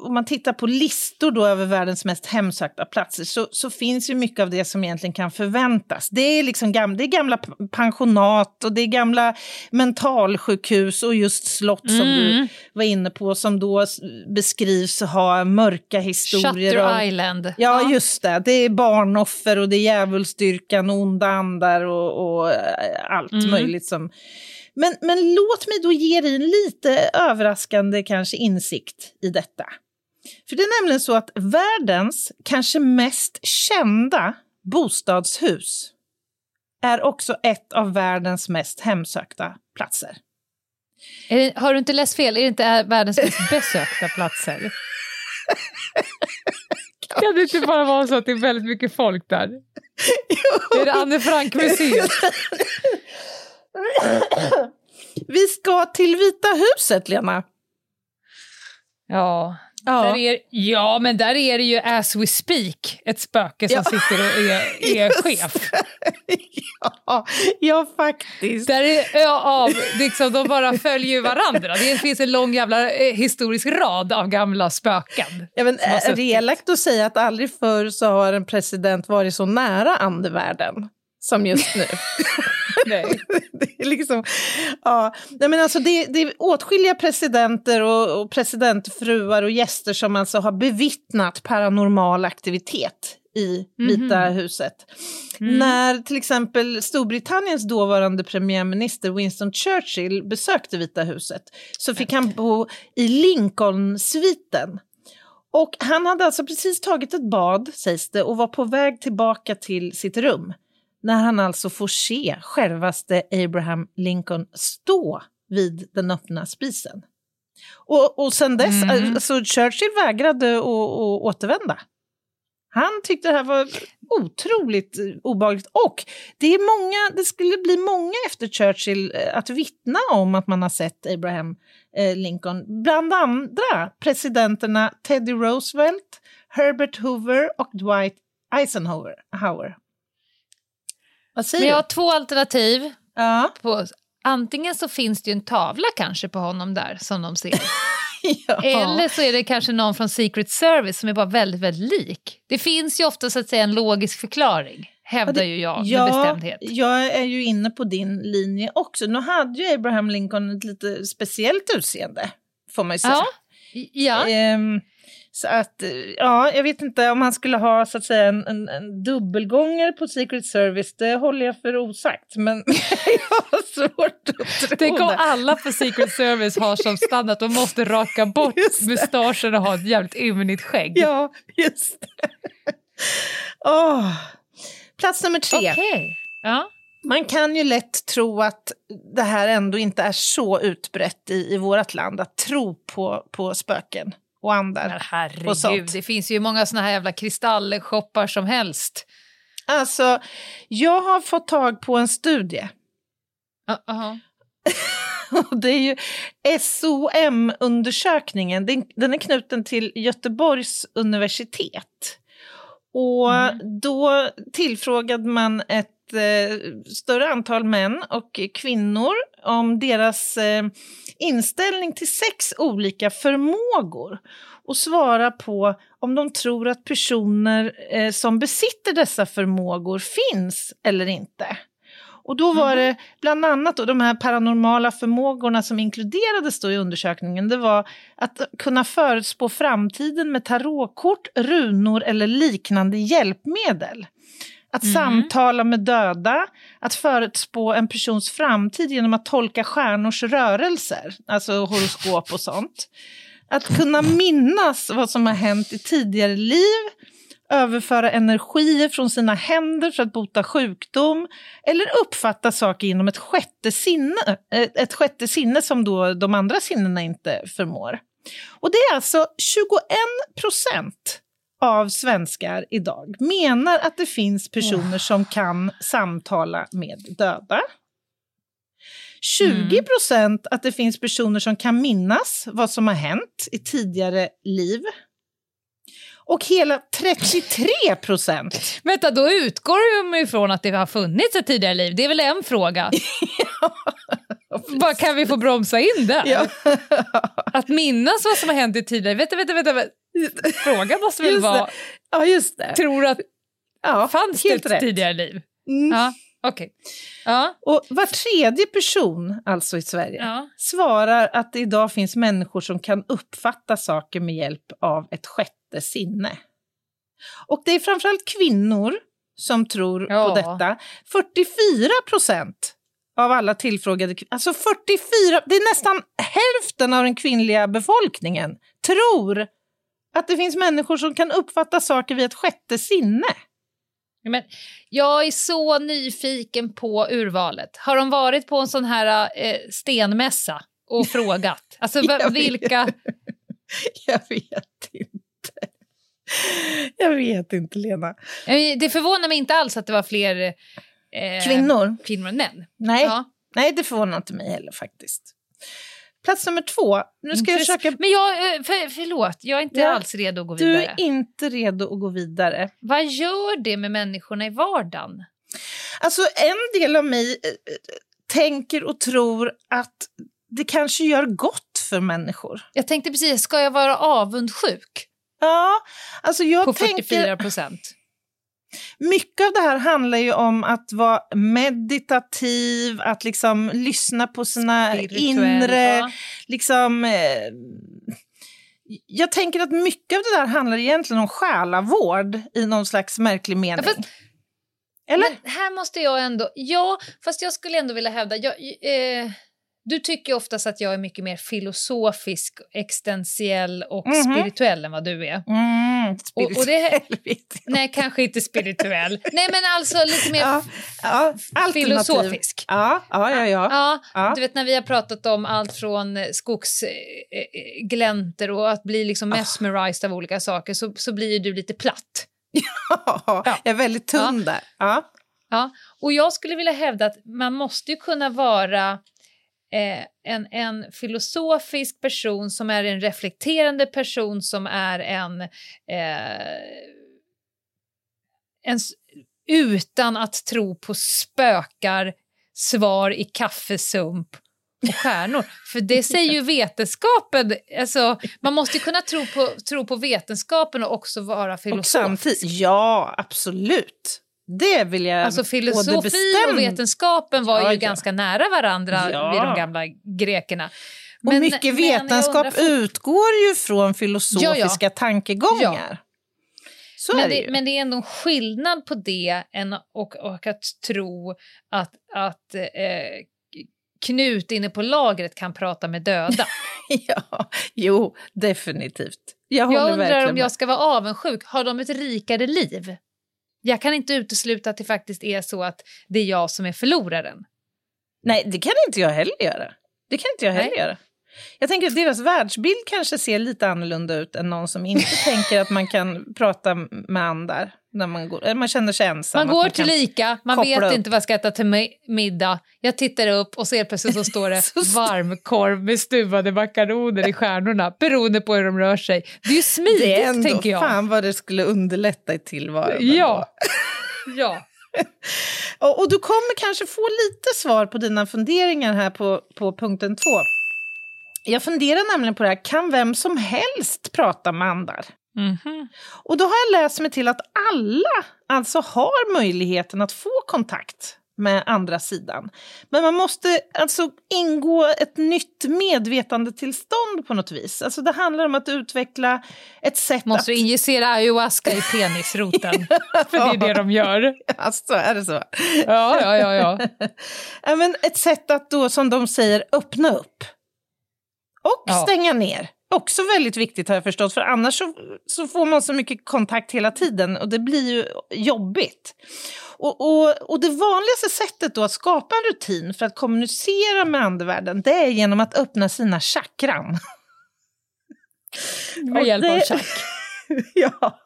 om man tittar på listor då över världens mest hemsökta platser så, så finns ju mycket av det som egentligen kan förväntas. Det är, liksom gamla, det är gamla pensionat och det är gamla mentalsjukhus och just slott som du
Mm.
var inne på som då beskrivs ha mörka historier.
Shutter
om-
Island.
Ja, just det. Det är barnoffer och det är djävulsdyrkan och onda andar och, och eh, allt
Mm.
möjligt som... Men, men låt mig då ge dig en lite överraskande kanske insikt i detta. För det är nämligen så att världens kanske mest kända bostadshus är också ett av världens mest hemsökta platser.
Är det, har du inte läst fel? Är det inte är världens mest besökta platser? kan det inte bara vara så att det är väldigt mycket folk där? Är det Anne Frank-museet?
Vi ska till Vita huset, Lena.
Ja.
Ja.
Där är, ja, men där är det ju as we speak ett spöke som
Ja.
sitter och är, är chef.
Ja, ja, faktiskt.
Där är ja, av, liksom, de bara följer varandra. Det finns en lång jävla eh, historisk rad av gamla spöken.
Ja, men, är det elakt att säga att aldrig förr så har en president varit så nära andevärlden som just nu?
Nej.
det är liksom, ja. Nej, men alltså det, det är åtskilliga presidenter och, och presidentfruar och gäster som alltså har bevittnat paranormal aktivitet i Vita huset. När till exempel Storbritanniens dåvarande premiärminister Winston Churchill besökte Vita huset så fick han bo i Lincoln-sviten. Och han hade alltså precis tagit ett bad, sägs det, och var på väg tillbaka till sitt rum när han alltså får se självaste Abraham Lincoln stå vid den öppna spisen. Och, och sen dess,
Mm.
alltså Churchill vägrade att, återvända. Han tyckte det här var otroligt eh, obehagligt. Och det, är många, det skulle bli många efter Churchill eh, att vittna om att man har sett Abraham eh, Lincoln. Bland andra presidenterna Teddy Roosevelt, Herbert Hoover och Dwight Eisenhower. Vad säger
Men jag har
du?
två alternativ.
Ja.
På, antingen så finns det ju en tavla kanske på honom där som de ser.
ja.
Eller så är det kanske någon från Secret Service som är bara väldigt, väldigt lik. Det finns ju ofta så att säga en logisk förklaring, hävdar ju jag med bestämdhet.
Jag är ju inne på din linje också. Nu hade ju Abraham Lincoln ett lite speciellt utseende, får man ju säga.
Ja, ja.
Ehm, så att, eh, ja, jag vet inte om han skulle ha så att säga en, en, en dubbelgångare på Secret Service, det håller jag för osagt. Men jag har svårt att tro
Tänk om
det.
alla på Secret Service har som standard att de måste raka bort mustaschen och ha ett jävligt ymnigt skägg.
Ja, just det. Åh. Plats nummer tre.
Okej. Ja.
Man kan ju lätt tro att det här ändå inte är så utbrett i, i vårt land, att tro på, på spöken och
Men
och
herregud,
sånt.
det finns ju många såna här jävla kristallshoppar som helst.
Alltså, jag har fått tag på en studie.
Aha.
Och det är ju SOM-undersökningen. Den, den är knuten till Göteborgs universitet. Och då tillfrågade man ett eh, större antal män och kvinnor om deras eh, inställning till sex olika förmågor och svara på om de tror att personer eh, som besitter dessa förmågor finns eller inte. Och då var det bland annat då, de här paranormala förmågorna som inkluderades då i undersökningen. Det var att kunna förutspå framtiden med tarotkort, runor eller liknande hjälpmedel. Att samtala med döda, att förutspå en persons framtid genom att tolka stjärnors rörelser, alltså horoskop och sånt. Att kunna minnas vad som har hänt i tidigare liv, överföra energier från sina händer för att bota sjukdom eller uppfatta saker genom ett sjätte sinne, eh, ett sjätte sinne som då de andra sinnena inte förmår. Och det är alltså 21 procent av svenskar idag menar att det finns personer som kan samtala med döda. 20 procent att det finns personer som kan minnas vad som har hänt i tidigare liv. Och hela 33 procent
Vänta, då utgår de ifrån att det har funnits ett tidigare liv. Det är väl en fråga? Bara, kan vi få bromsa in där?
Ja.
Att minnas vad som har hänt i tidigare... Vänta, vänta, vänta. vänta. Frågan måste väl vara...
Ja, just det.
Tror du att
Ja,
fanns det ett
rätt.
tidigare liv?
Mm.
Ja, okej. Ja,
Och var tredje person, alltså i Sverige,
ja.
svarar att det idag finns människor som kan uppfatta saker med hjälp av ett sjätte sinne. Och det är framförallt kvinnor som tror
Ja.
på detta. 44 procent av alla tillfrågade, alltså 44, det är nästan hälften av den kvinnliga befolkningen, tror att det finns människor som kan uppfatta saker via ett sjätte sinne.
Men jag är så nyfiken på urvalet. Har de varit på en sån här eh, stenmässa och frågat? Alltså
Jag vet.
vilka...
Jag vet inte. Jag vet inte, Lena.
Eh, Det förvånar mig inte alls att det var fler eh,
Kvinnor?
kvinnor än män.
Nej.
Ja.
Nej, det förvånar inte mig heller faktiskt. Plats nummer två. Nu ska jag
Intress-
försöka...
Men jag, eh, för, förlåt, jag är inte
Ja.
alls redo att gå
Du
vidare.
är inte redo att gå vidare.
Vad gör det med människorna i vardagen?
Alltså en del av mig eh, eh, tänker och tror att det kanske gör gott för människor.
Jag tänkte precis, ska jag vara avundsjuk
Ja, alltså jag
på
tänker...
44 procent?
Mycket av det här handlar ju om att vara meditativ, att liksom lyssna på sina
Spirituell,
inre...
ja.
Liksom, eh, jag tänker att mycket av det där handlar egentligen om själavård i någon slags märklig mening.
Ja, fast-
Eller?
Men här måste jag ändå... Ja, fast jag skulle ändå vilja hävda... Jag, eh, du tycker oftast att jag är mycket mer filosofisk, existentiell och
Mhm.
spirituell än vad du är.
Mm,
Och, och det,
spirituell,
nej, kanske inte spirituell. Nej, men alltså lite mer
Ja, ja,
filosofisk.
Ja, ja, ja. ja.
Ja,
Ja.
du vet när vi har pratat om allt från eh, skogsgläntor och att bli liksom mesmerized av olika saker så, så blir ju du lite platt.
Jag är väldigt tunn där. Ja.
Ja, och jag skulle vilja hävda att man måste ju kunna vara eh, en, en filosofisk person som är en reflekterande person som är en... Eh, en utan att tro på spökar, svar i kaffesump och stjärnor. För det säger ju vetenskapen. Alltså, man måste kunna tro på, tro på vetenskapen och också vara
Och
filosof.
samtidigt, ja, absolut. Det vill jag
Alltså filosofi och vetenskapen var
Ja,
ju
ja.
ganska nära varandra
Ja.
vid de gamla grekerna.
Och mycket
men
vetenskap
fort-
utgår ju från filosofiska tankegångar. Så
men,
är det,
men det är ändå en skillnad på det än, och, och att tro att, att eh, Knut inne på lagret kan prata med döda.
ja, jo, definitivt. Jag
Jag, undrar om
med.
jag ska vara avundsjuk. Har de ett rikare liv? Jag kan inte utesluta att det faktiskt är så att det är jag som är förloraren.
Nej, det kan inte jag heller göra. Det kan inte jag heller
Nej.
göra. Jag tänker att deras världsbild kanske ser lite annorlunda ut än någon som inte tänker att man kan prata med andar när man går, eller man känner sig ensam.
Man går till
kan
Ica, man vet
upp.
inte vad jag ska äta till mi- middag. Jag tittar upp och ser plötsligt så står det varmkorv med stuvade makaroner i stjärnorna beroende på hur de rör sig. Det är ju smidigt,
Det är ändå
tänker jag.
fan vad det skulle underlätta i tillvaron.
Ja. ja.
Och, och du kommer kanske få lite svar på dina funderingar här på, på punkten två. Jag funderar nämligen på det här, kan vem som helst prata med andar?
Mhm.
Och då har jag läst mig till att alla alltså har möjligheten att få kontakt med andra sidan. Men man måste alltså ingå ett nytt medvetandetillstånd på något vis. Alltså det handlar om att utveckla ett sätt
Måste
att...
injicera ayahuasca i penisroten? För det är det de gör.
Alltså, är det så?
Ja, ja, ja. ja.
ja men ett sätt att då, som de säger, öppna upp. Och
Ja.
stänga ner. Också väldigt viktigt har jag förstått, för annars så, så får man så mycket kontakt hela tiden och det blir ju jobbigt. Och, och, och det vanligaste sättet då att skapa en rutin för att kommunicera med andevärlden, det är genom att öppna sina chakran.
Med hjälp av chack.
ja,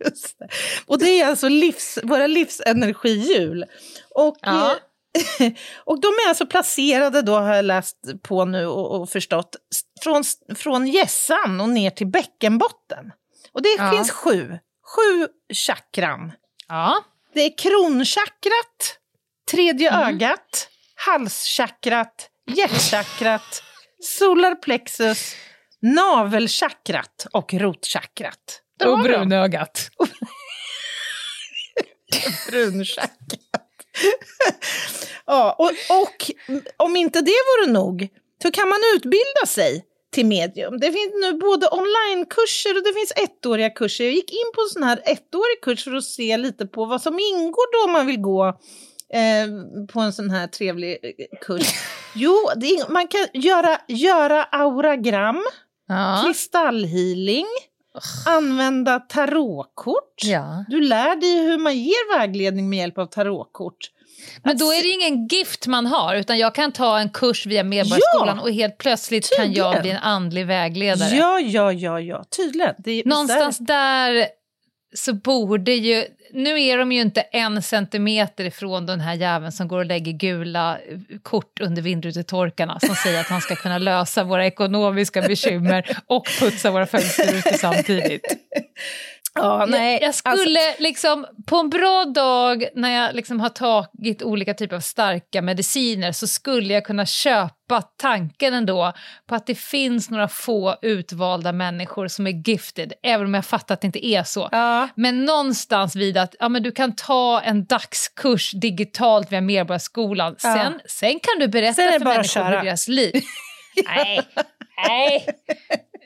just det. Och det är alltså livs, våra livsenergihjul. Och,
Ja.
och de är alltså placerade, då har jag läst på nu och, och förstått, från, från hjässan och ner till bäckenbotten. Och det
Ja.
finns sju, sju chakran.
Ja.
Det är kronchakrat, tredje
Mm.
ögat, halschakrat, hjärtchakrat, solarplexus, navelchakrat och rotchakrat.
Och brunögat.
brunchakrat. ja, och, och om inte det vore nog så kan man utbilda sig till medium. Det finns nu både onlinekurser och det finns ettåriga kurser. Jag gick in på en sån här ettårig kurs för att se lite på vad som ingår då man vill gå eh, på en sån här trevlig eh, kurs. Jo, är, man kan göra, göra auragram,
Ja.
kristallhealing, använda tarotkort.
Ja.
Du lär dig hur man ger vägledning med hjälp av tarotkort.
Men då är det ingen gift man har, utan jag kan ta en kurs via Medborgarskolan
Ja,
och helt plötsligt kan jag
tydligen.
bli en andlig vägledare.
Ja, ja, ja, ja, tydligen. Det,
Någonstans där så borde ju... Nu är de ju inte en centimeter ifrån den här jäveln som går och lägger gula eh, kort under vindrutetorkarna som säger att han ska kunna lösa våra ekonomiska bekymmer och putsa våra fönsterrutor samtidigt.
Ja, nej,
jag, jag skulle liksom, på en bra dag när jag liksom har tagit olika typer av starka mediciner så skulle jag kunna köpa tanken ändå på att det finns några få utvalda människor som är gifted, även om jag fattar att det inte är så. Men någonstans vid att ja, men du kan ta en dagskurs digitalt via Medborgarskolan,
Ja.
sen, sen kan du berätta för människor hur deras liv... Nej, nej.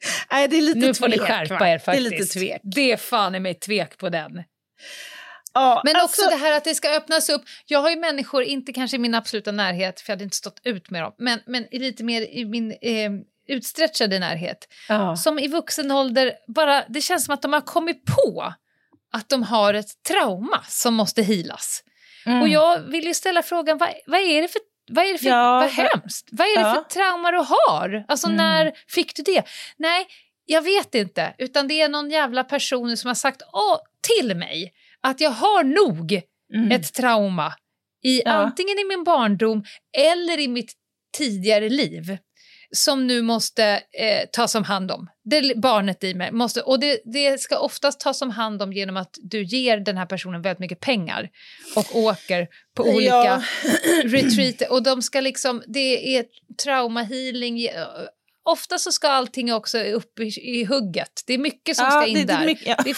Nej, det är lite
Nu får ni skärpa
va?
er faktiskt.
Det är lite tvek.
Det är fan i mig tvek på den.
Ja,
Men
alltså-
också det här att det ska öppnas upp. Jag har ju människor, inte kanske i min absoluta närhet, för jag hade inte stått ut med dem, men, men lite mer i min eh, utstretchade närhet,
Ja.
som i vuxen ålder bara, det känns som att de har kommit på att de har ett trauma som måste healas.
Mm.
Och jag vill ju ställa frågan, vad, vad är det för vad är det för,
Ja,
vad hemskt? Vad är det
Ja.
för trauma du har? Alltså
Mm.
när fick du det? Nej, jag vet inte. Utan det är någon jävla person som har sagt åh, till mig att jag har nog ett trauma. I,
Mm. Ja.
Antingen i min barndom eller i mitt tidigare liv. Som nu måste eh, tas om hand om. Det barnet i mig måste, och det, det ska oftast tas om hand om genom att du ger den här personen väldigt mycket pengar och åker på
Ja.
olika retreater. Och de ska liksom, det är traumahealing. Ofta så ska allting också upp i, i hugget. Det är mycket som
Ja,
ska in
det- det är
där.
mycket- ja.
Det är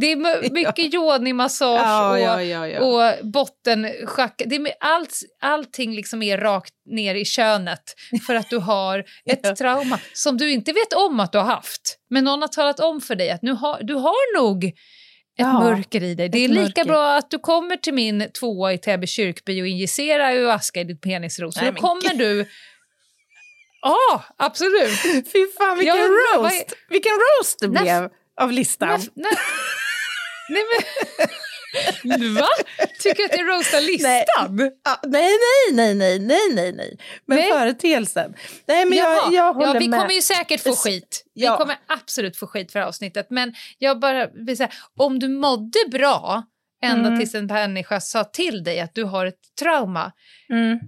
det är mycket yoni-massage
Ja,
och,
ja, ja, ja.
och bottenschack. Det är allt, allting liksom är rakt ner i könet för att du har ett trauma som du inte vet om att du har haft. Men någon har talat om för dig att nu har, du har nog ett
Ja,
mörker i dig. Det är lika
mörker.
bra att du kommer till min tvåa i Täby kyrkby och injicerar ayahuasca i ditt penisros.
Nej,
då kommer du... Ja, absolut.
Fy fan vilken
Jag
roast! Vilken roast det
När-
blev av listan.
Nej, nej, nej men... Va? Tycker du att jag roastar listan?
Nej, nej, nej, nej, nej, nej, nej. Men
Nej.
företeelsen. Nej, men jag,
Jaha.
jag håller
ja, vi
med.
kommer ju säkert få skit. Vi
Ja.
kommer absolut få skit för avsnittet. Men jag bara vill säga, om du mådde bra ända
Mm.
tills en människa sa till dig att du har ett trauma.
Mm.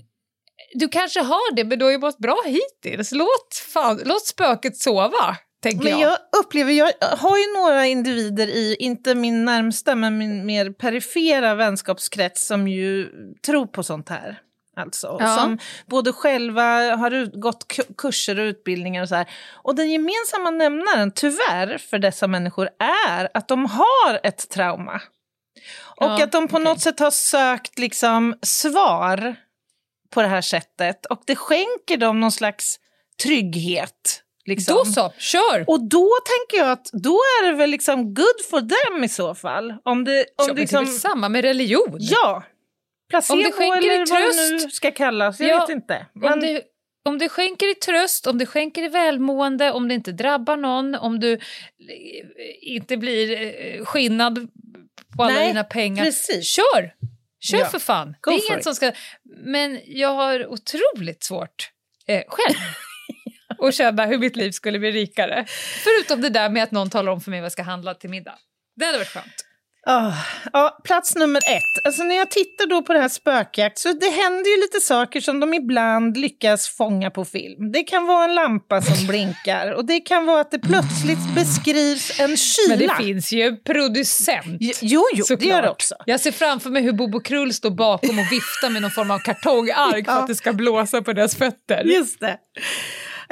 Du kanske har det, men du har ju mått bra hittills. Låt, fan, låt spöket sova, tänker
Men
jag.
jag upplever, jag har ju några individer i, inte min närmsta, men min mer perifera vänskapskrets som ju tror på sånt här. Alltså,
Ja.
Som både själva har ut, gått ku- kurser och utbildningar och så här. Och den gemensamma nämnaren, tyvärr, för dessa människor är att de har ett trauma. Och
Ja,
att de på något sätt har sökt liksom svar på det här sättet. Och det skänker dem någon slags trygghet. Liksom.
Då så, kör!
Och då tänker jag att då är det väl liksom good for them i så fall. Om det, om
Ja,
det liksom,
Det är väl samma med religion?
ja, placebo
Om det skänker
eller vad det
tröst.
nu ska kallas. Jag
Ja,
vet inte.
Om
Men,
det, om det skänker i tröst, om det skänker i välmående, om det inte drabbar någon, om du eh, inte blir eh, skinnad på alla
Nej,
dina pengar.
precis.
Kör! Kör
Ja,
för fan!
go
det är inget som ska... Men jag har otroligt svårt eh, själv att känna hur mitt liv skulle bli rikare. Förutom det där med att någon talar om för mig vad jag ska handla till middag. Det hade varit skönt.
Ah, ja, plats nummer ett. Alltså när jag tittar då på det här spökjakt så det händer ju lite saker som de ibland lyckas fånga på film. Det kan vara en lampa som blinkar och det kan vara att det plötsligt beskrivs en kyla.
Men det finns ju en producent.
Jo, jo, det gör det också.
Jag ser framför mig hur Bobo Krull står bakom och viftar med någon form av kartongark för
Ja.
att det ska blåsa på deras fötter.
Just det.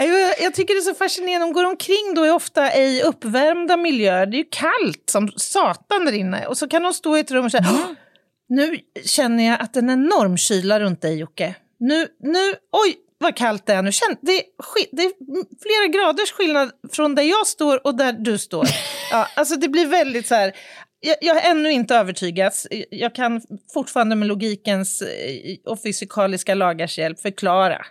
Jag, jag tycker det är så fascinerande, de går omkring då i ofta i uppvärmda miljöer. Det är ju kallt som satan där inne. Och så kan de stå i ett rum och säga "Åh, nu känner jag att en enorm kyla runt dig Jocke. Nu, nu, oj vad kallt det är nu. Känn, det, är, det är flera graders skillnad från där jag står och där du står. Ja, alltså det blir väldigt så här, jag, jag har ännu inte övertygats. Jag kan fortfarande med logikens eh, och fysikaliska lagars hjälp förklara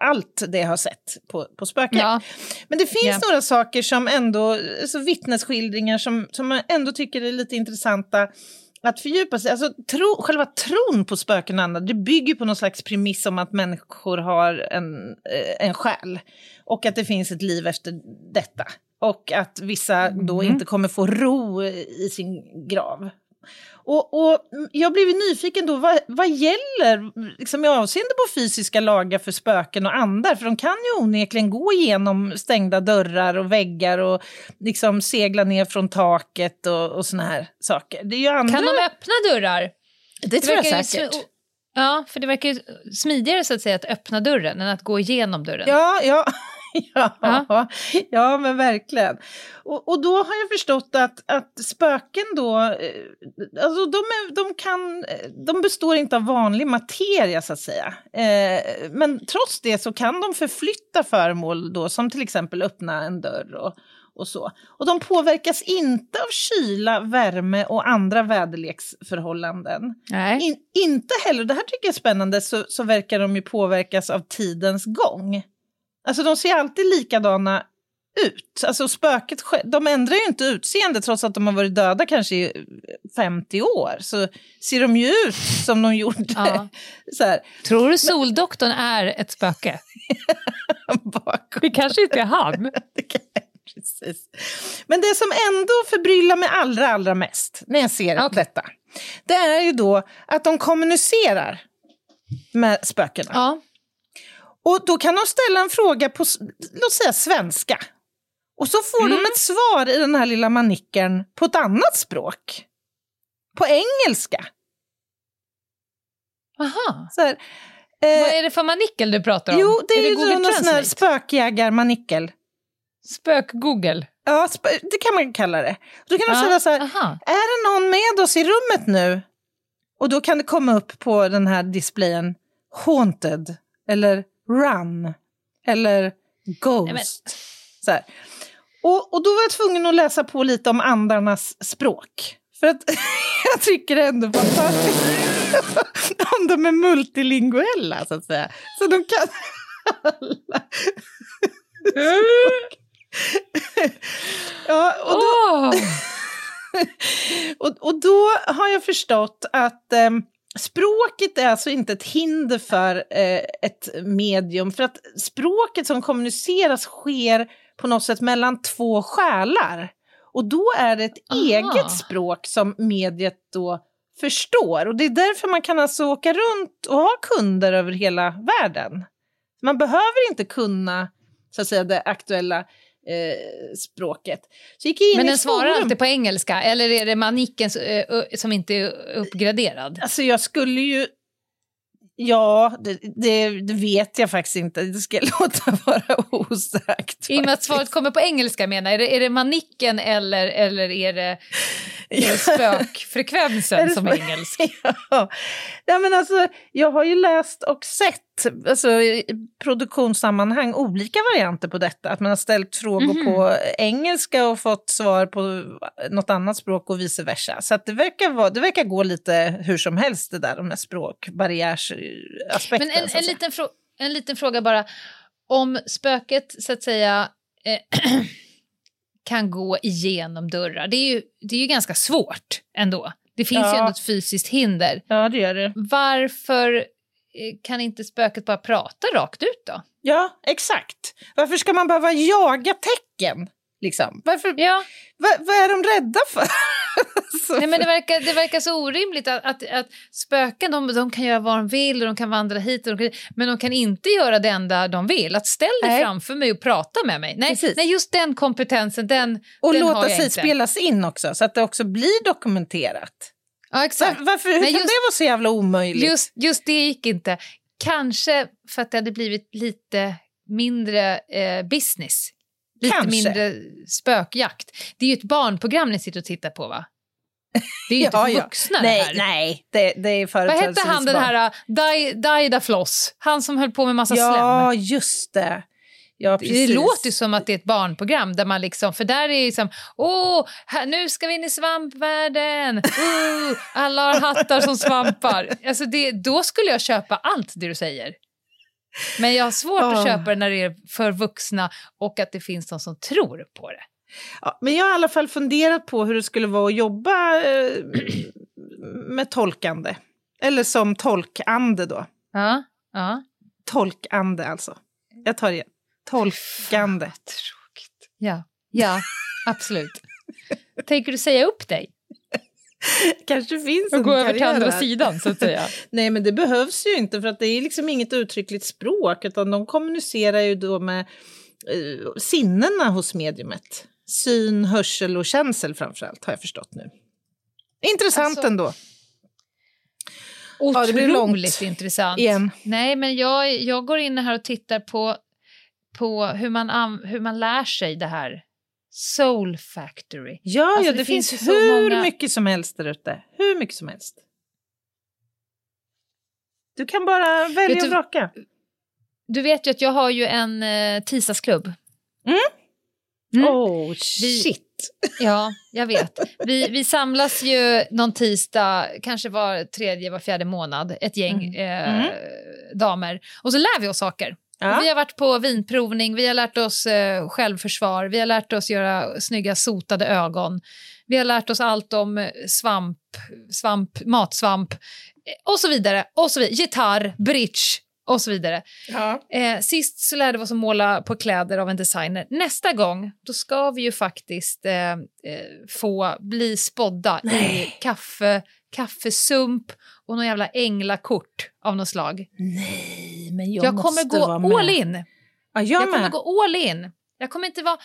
allt det jag har sett på, på spöken.
Ja.
Men det finns
Ja.
några saker som ändå, alltså vittnesskildringar som, som man ändå tycker är lite intressanta. att fördjupa sig, alltså tro, själva tron på spöken och andra, det bygger på någon slags premiss om att människor har en, eh, en själ och att det finns ett liv efter detta. Och att vissa då
Mm.
inte kommer få ro i sin grav. Och, och jag blev ju nyfiken då, vad, vad gäller liksom, i avseende på fysiska lagar för spöken och andar? För de kan ju onekligen gå igenom stängda dörrar och väggar och liksom segla ner från taket och, och såna här saker. Det är ju andra...
Kan de öppna dörrar?
Det tror jag
ju
säkert.
sm- Ja, för det verkar ju smidigare så att säga att öppna dörren än att gå igenom dörren.
Ja, ja. Ja, ja, men verkligen. Och, och då har jag förstått att, att spöken då, eh, alltså de, är, de, kan, eh, de består inte av vanlig materia så att säga. Eh, men trots det så kan de förflytta föremål då, som till exempel öppna en dörr och, och så. Och de påverkas inte av kyla, värme och andra väderleksförhållanden. In, inte heller, det här tycker jag är spännande, så, så verkar de ju påverkas av tidens gång. Alltså de ser alltid likadana ut. Alltså spöket, de ändrar ju inte utseende trots att de har varit döda kanske i 50 år. Så ser de ju ut som de gjorde.
Ja.
Så här.
Tror du Soldoktorn är ett spöke? Det kanske inte är han.
Precis. Men det som ändå förbryllar mig allra, allra mest när jag ser detta, det är ju då att de kommunicerar med spökena.
Ja.
Och då kan de ställa en fråga på, låt säga svenska. Och så får
Mm.
de ett svar i den här lilla manickern på ett annat språk. På engelska.
Aha.
Så här,
Vad är det för manickel du pratar om?
Jo, det är, ju
Google
någon sån här
Translate?
spökjägarmanickel.
Spök-Google?
Ja, spö- det kan man kalla det. Då kan de
Ja,
säga så här,
aha.
är det någon med oss i rummet nu? Och då kan det komma upp på den här displayen Haunted, eller Run, eller Ghost. Så här. Och, och då var jag tvungen att läsa på lite om andarnas språk. För att jag tycker det är ändå fantastiskt om de är multilinguella, så att säga. Så de kan alla Ja, och då, och, och då har jag förstått att ehm, språket är alltså inte ett hinder för eh, ett medium, för att språket som kommuniceras sker på något sätt mellan två själar. Och då är det ett
Aha.
eget språk som mediet då förstår. Och det är därför man kan alltså åka runt och ha kunder över hela världen. Man behöver inte kunna så att säga, det aktuella eh, språket. Så gick jag in
Men
i
den
ett
svarar
forum.
alltid på engelska, eller är det ö- som inte är uppgraderad?
Alltså jag skulle ju... Ja, det, det, det vet jag faktiskt inte. Det ska jag låta vara osagt.
I och med att svaret kommer på engelska menar jag. Är det, är det manicken eller, eller är det, är det spökfrekvensen som är engelsk?
ja. ja, men alltså, jag har ju läst och sett alltså, i produktionssammanhang olika varianter på detta. Att man har ställt frågor
Mhm.
på engelska och fått svar på något annat språk och vice versa. Så det, verkar vara, det verkar gå lite hur som helst det där, de här språkbarriärsaspekten.
Men en, en, liten en liten fråga bara. Om spöket så att säga eh, kan gå igenom dörrar, det är ju, det är ju ganska svårt ändå. Det finns ju
Ja.
ändå ett fysiskt hinder.
Ja, det gör det.
Varför kan inte spöket bara prata rakt ut då?
Ja, exakt. Varför ska man behöva jaga tecken? Liksom? Varför,
Ja.
vad, vad är de rädda för?
Nej, men det, verkar, det verkar så orimligt att, att, att spöken de, de kan göra vad de vill och de kan vandra hit, och de kan, men de kan inte göra det enda de vill. Att ställ dig
Nej.
framför mig och prata med mig. Nej,
Precis.
nej just den kompetensen, den,
och
den har
låta
jag
sig
inte.
spelas in också, så att det också blir dokumenterat.
Ja, exakt.
Var, varför, hur
Men
kan
just-
det vara så jävla omöjligt?
Just, just det gick inte. Kanske för att det hade blivit lite mindre eh, business. Lite
Kanske.
mindre spökjakt. Det är ju ett barnprogram ni sitter och tittar på va? Det är ju inte för vuxna
nej,
det här.
Nej, det, det är
Vad
företrädesvis
hette han den här Dai- Daida Floss? Han som höll på med massa
Ja,
slem.
just det. Ja,
Det låter som att det är ett barnprogram där man liksom, för där är det liksom, åh, här, nu ska vi in i svampvärlden, oh, alla har hattar som svampar. Alltså det, då skulle jag köpa allt det du säger. Men jag har svårt att
Åh.
köpa det när det är för vuxna och att det finns de som tror på det.
Ja, men jag har i alla fall funderat på hur det skulle vara att jobba eh, med tolkande. Eller som tolkande då.
Ja, ja.
Tolkande alltså. Jag tar det igen. Tolkande.
Ja, ja absolut. Tänker du säga upp dig?
kanske finns
Och
en
gå över till
karriär
andra sidan, så att säga.
Nej, men det behövs ju inte för att det är liksom inget uttryckligt språk utan de kommunicerar ju då med eh, sinnena hos mediumet. Syn, hörsel och känsel framförallt har jag förstått nu. Intressant
Alltså,
ändå. Ja, det blir
Otroligt
långt
intressant.
igen.
Nej, men jag, jag går in här och tittar på, på hur, man an, hur man lär sig det här. Soul Factory.
Ja,
Alltså,
ja
det
det,
finns
finns, hur
många-
mycket som helst där ute. Hur mycket som helst. Du kan bara välja
Vet
och
du-
vraka.
Du vet ju att jag har ju en eh, tisdagsklubb.
Mm.
Mm.
Oh,
Vi-
shit.
Ja, jag vet. Vi, vi samlas ju någon tisdag, kanske var tredje, var fjärde månad, ett gäng Eh,
Mm.
damer. Och så lär vi oss saker.
Ja.
Vi har varit på vinprovning, vi har lärt oss eh, självförsvar, vi har lärt oss göra snygga sotade ögon. Vi har lärt oss allt om eh, svamp, svamp matsvamp eh, och så vidare. Och så vidare. Gitarr, bridge och så vidare.
Ja.
Eh, sist så lärde vi oss att måla på kläder av en designer. Nästa gång då ska vi ju faktiskt eh, eh, få bli spådda i kaffe, kaffesump och någon jävla änglakort av något slag.
Nej, men jag,
Jag, kommer gå
vara med.
all in.
Ja, jag,
Jag kommer gå all in. Jag kommer inte vara...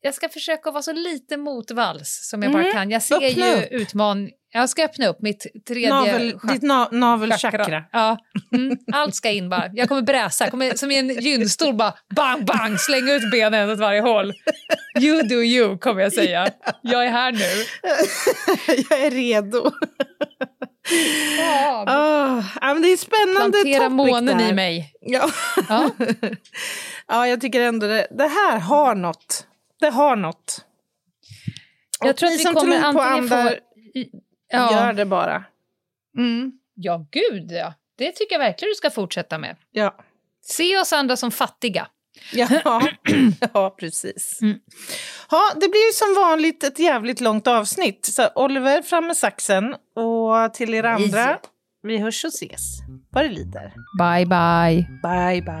Jag ska försöka vara så lite motvalls som jag bara
Mm,
kan. Jag ser
öppna
ju
upp.
utmaning. Jag ska öppna upp mitt tredje
Navel, ditt na, navelchakra.
chakra. Ja. Mm, allt ska in bara. Jag kommer bräsa, jag kommer som i en gynstol bara bang, bang, slänga ut benen åt varje håll. You do you, kommer jag säga. Jag är här nu.
jag är redo.
Ja,
Oh, ja, men det är spännande
plantera månen i mig.
Ja.
Ja.
ja, jag tycker ändå det, det här har något. Det har något.
Jag
Och
tror att vi
som
kommer
tror på
antingen få... Ja.
gör det bara.
Mm. ja, gud ja. Det tycker jag verkligen du ska fortsätta med.
Ja.
Se oss andra som fattiga.
Ja, ja precis.
Mm.
Ja, det blir ju som vanligt ett jävligt långt avsnitt. Så Oliver, fram med saxen. Och till er andra, vi hörs och ses. Vad det lider.
Bye, bye.
Bye, bye.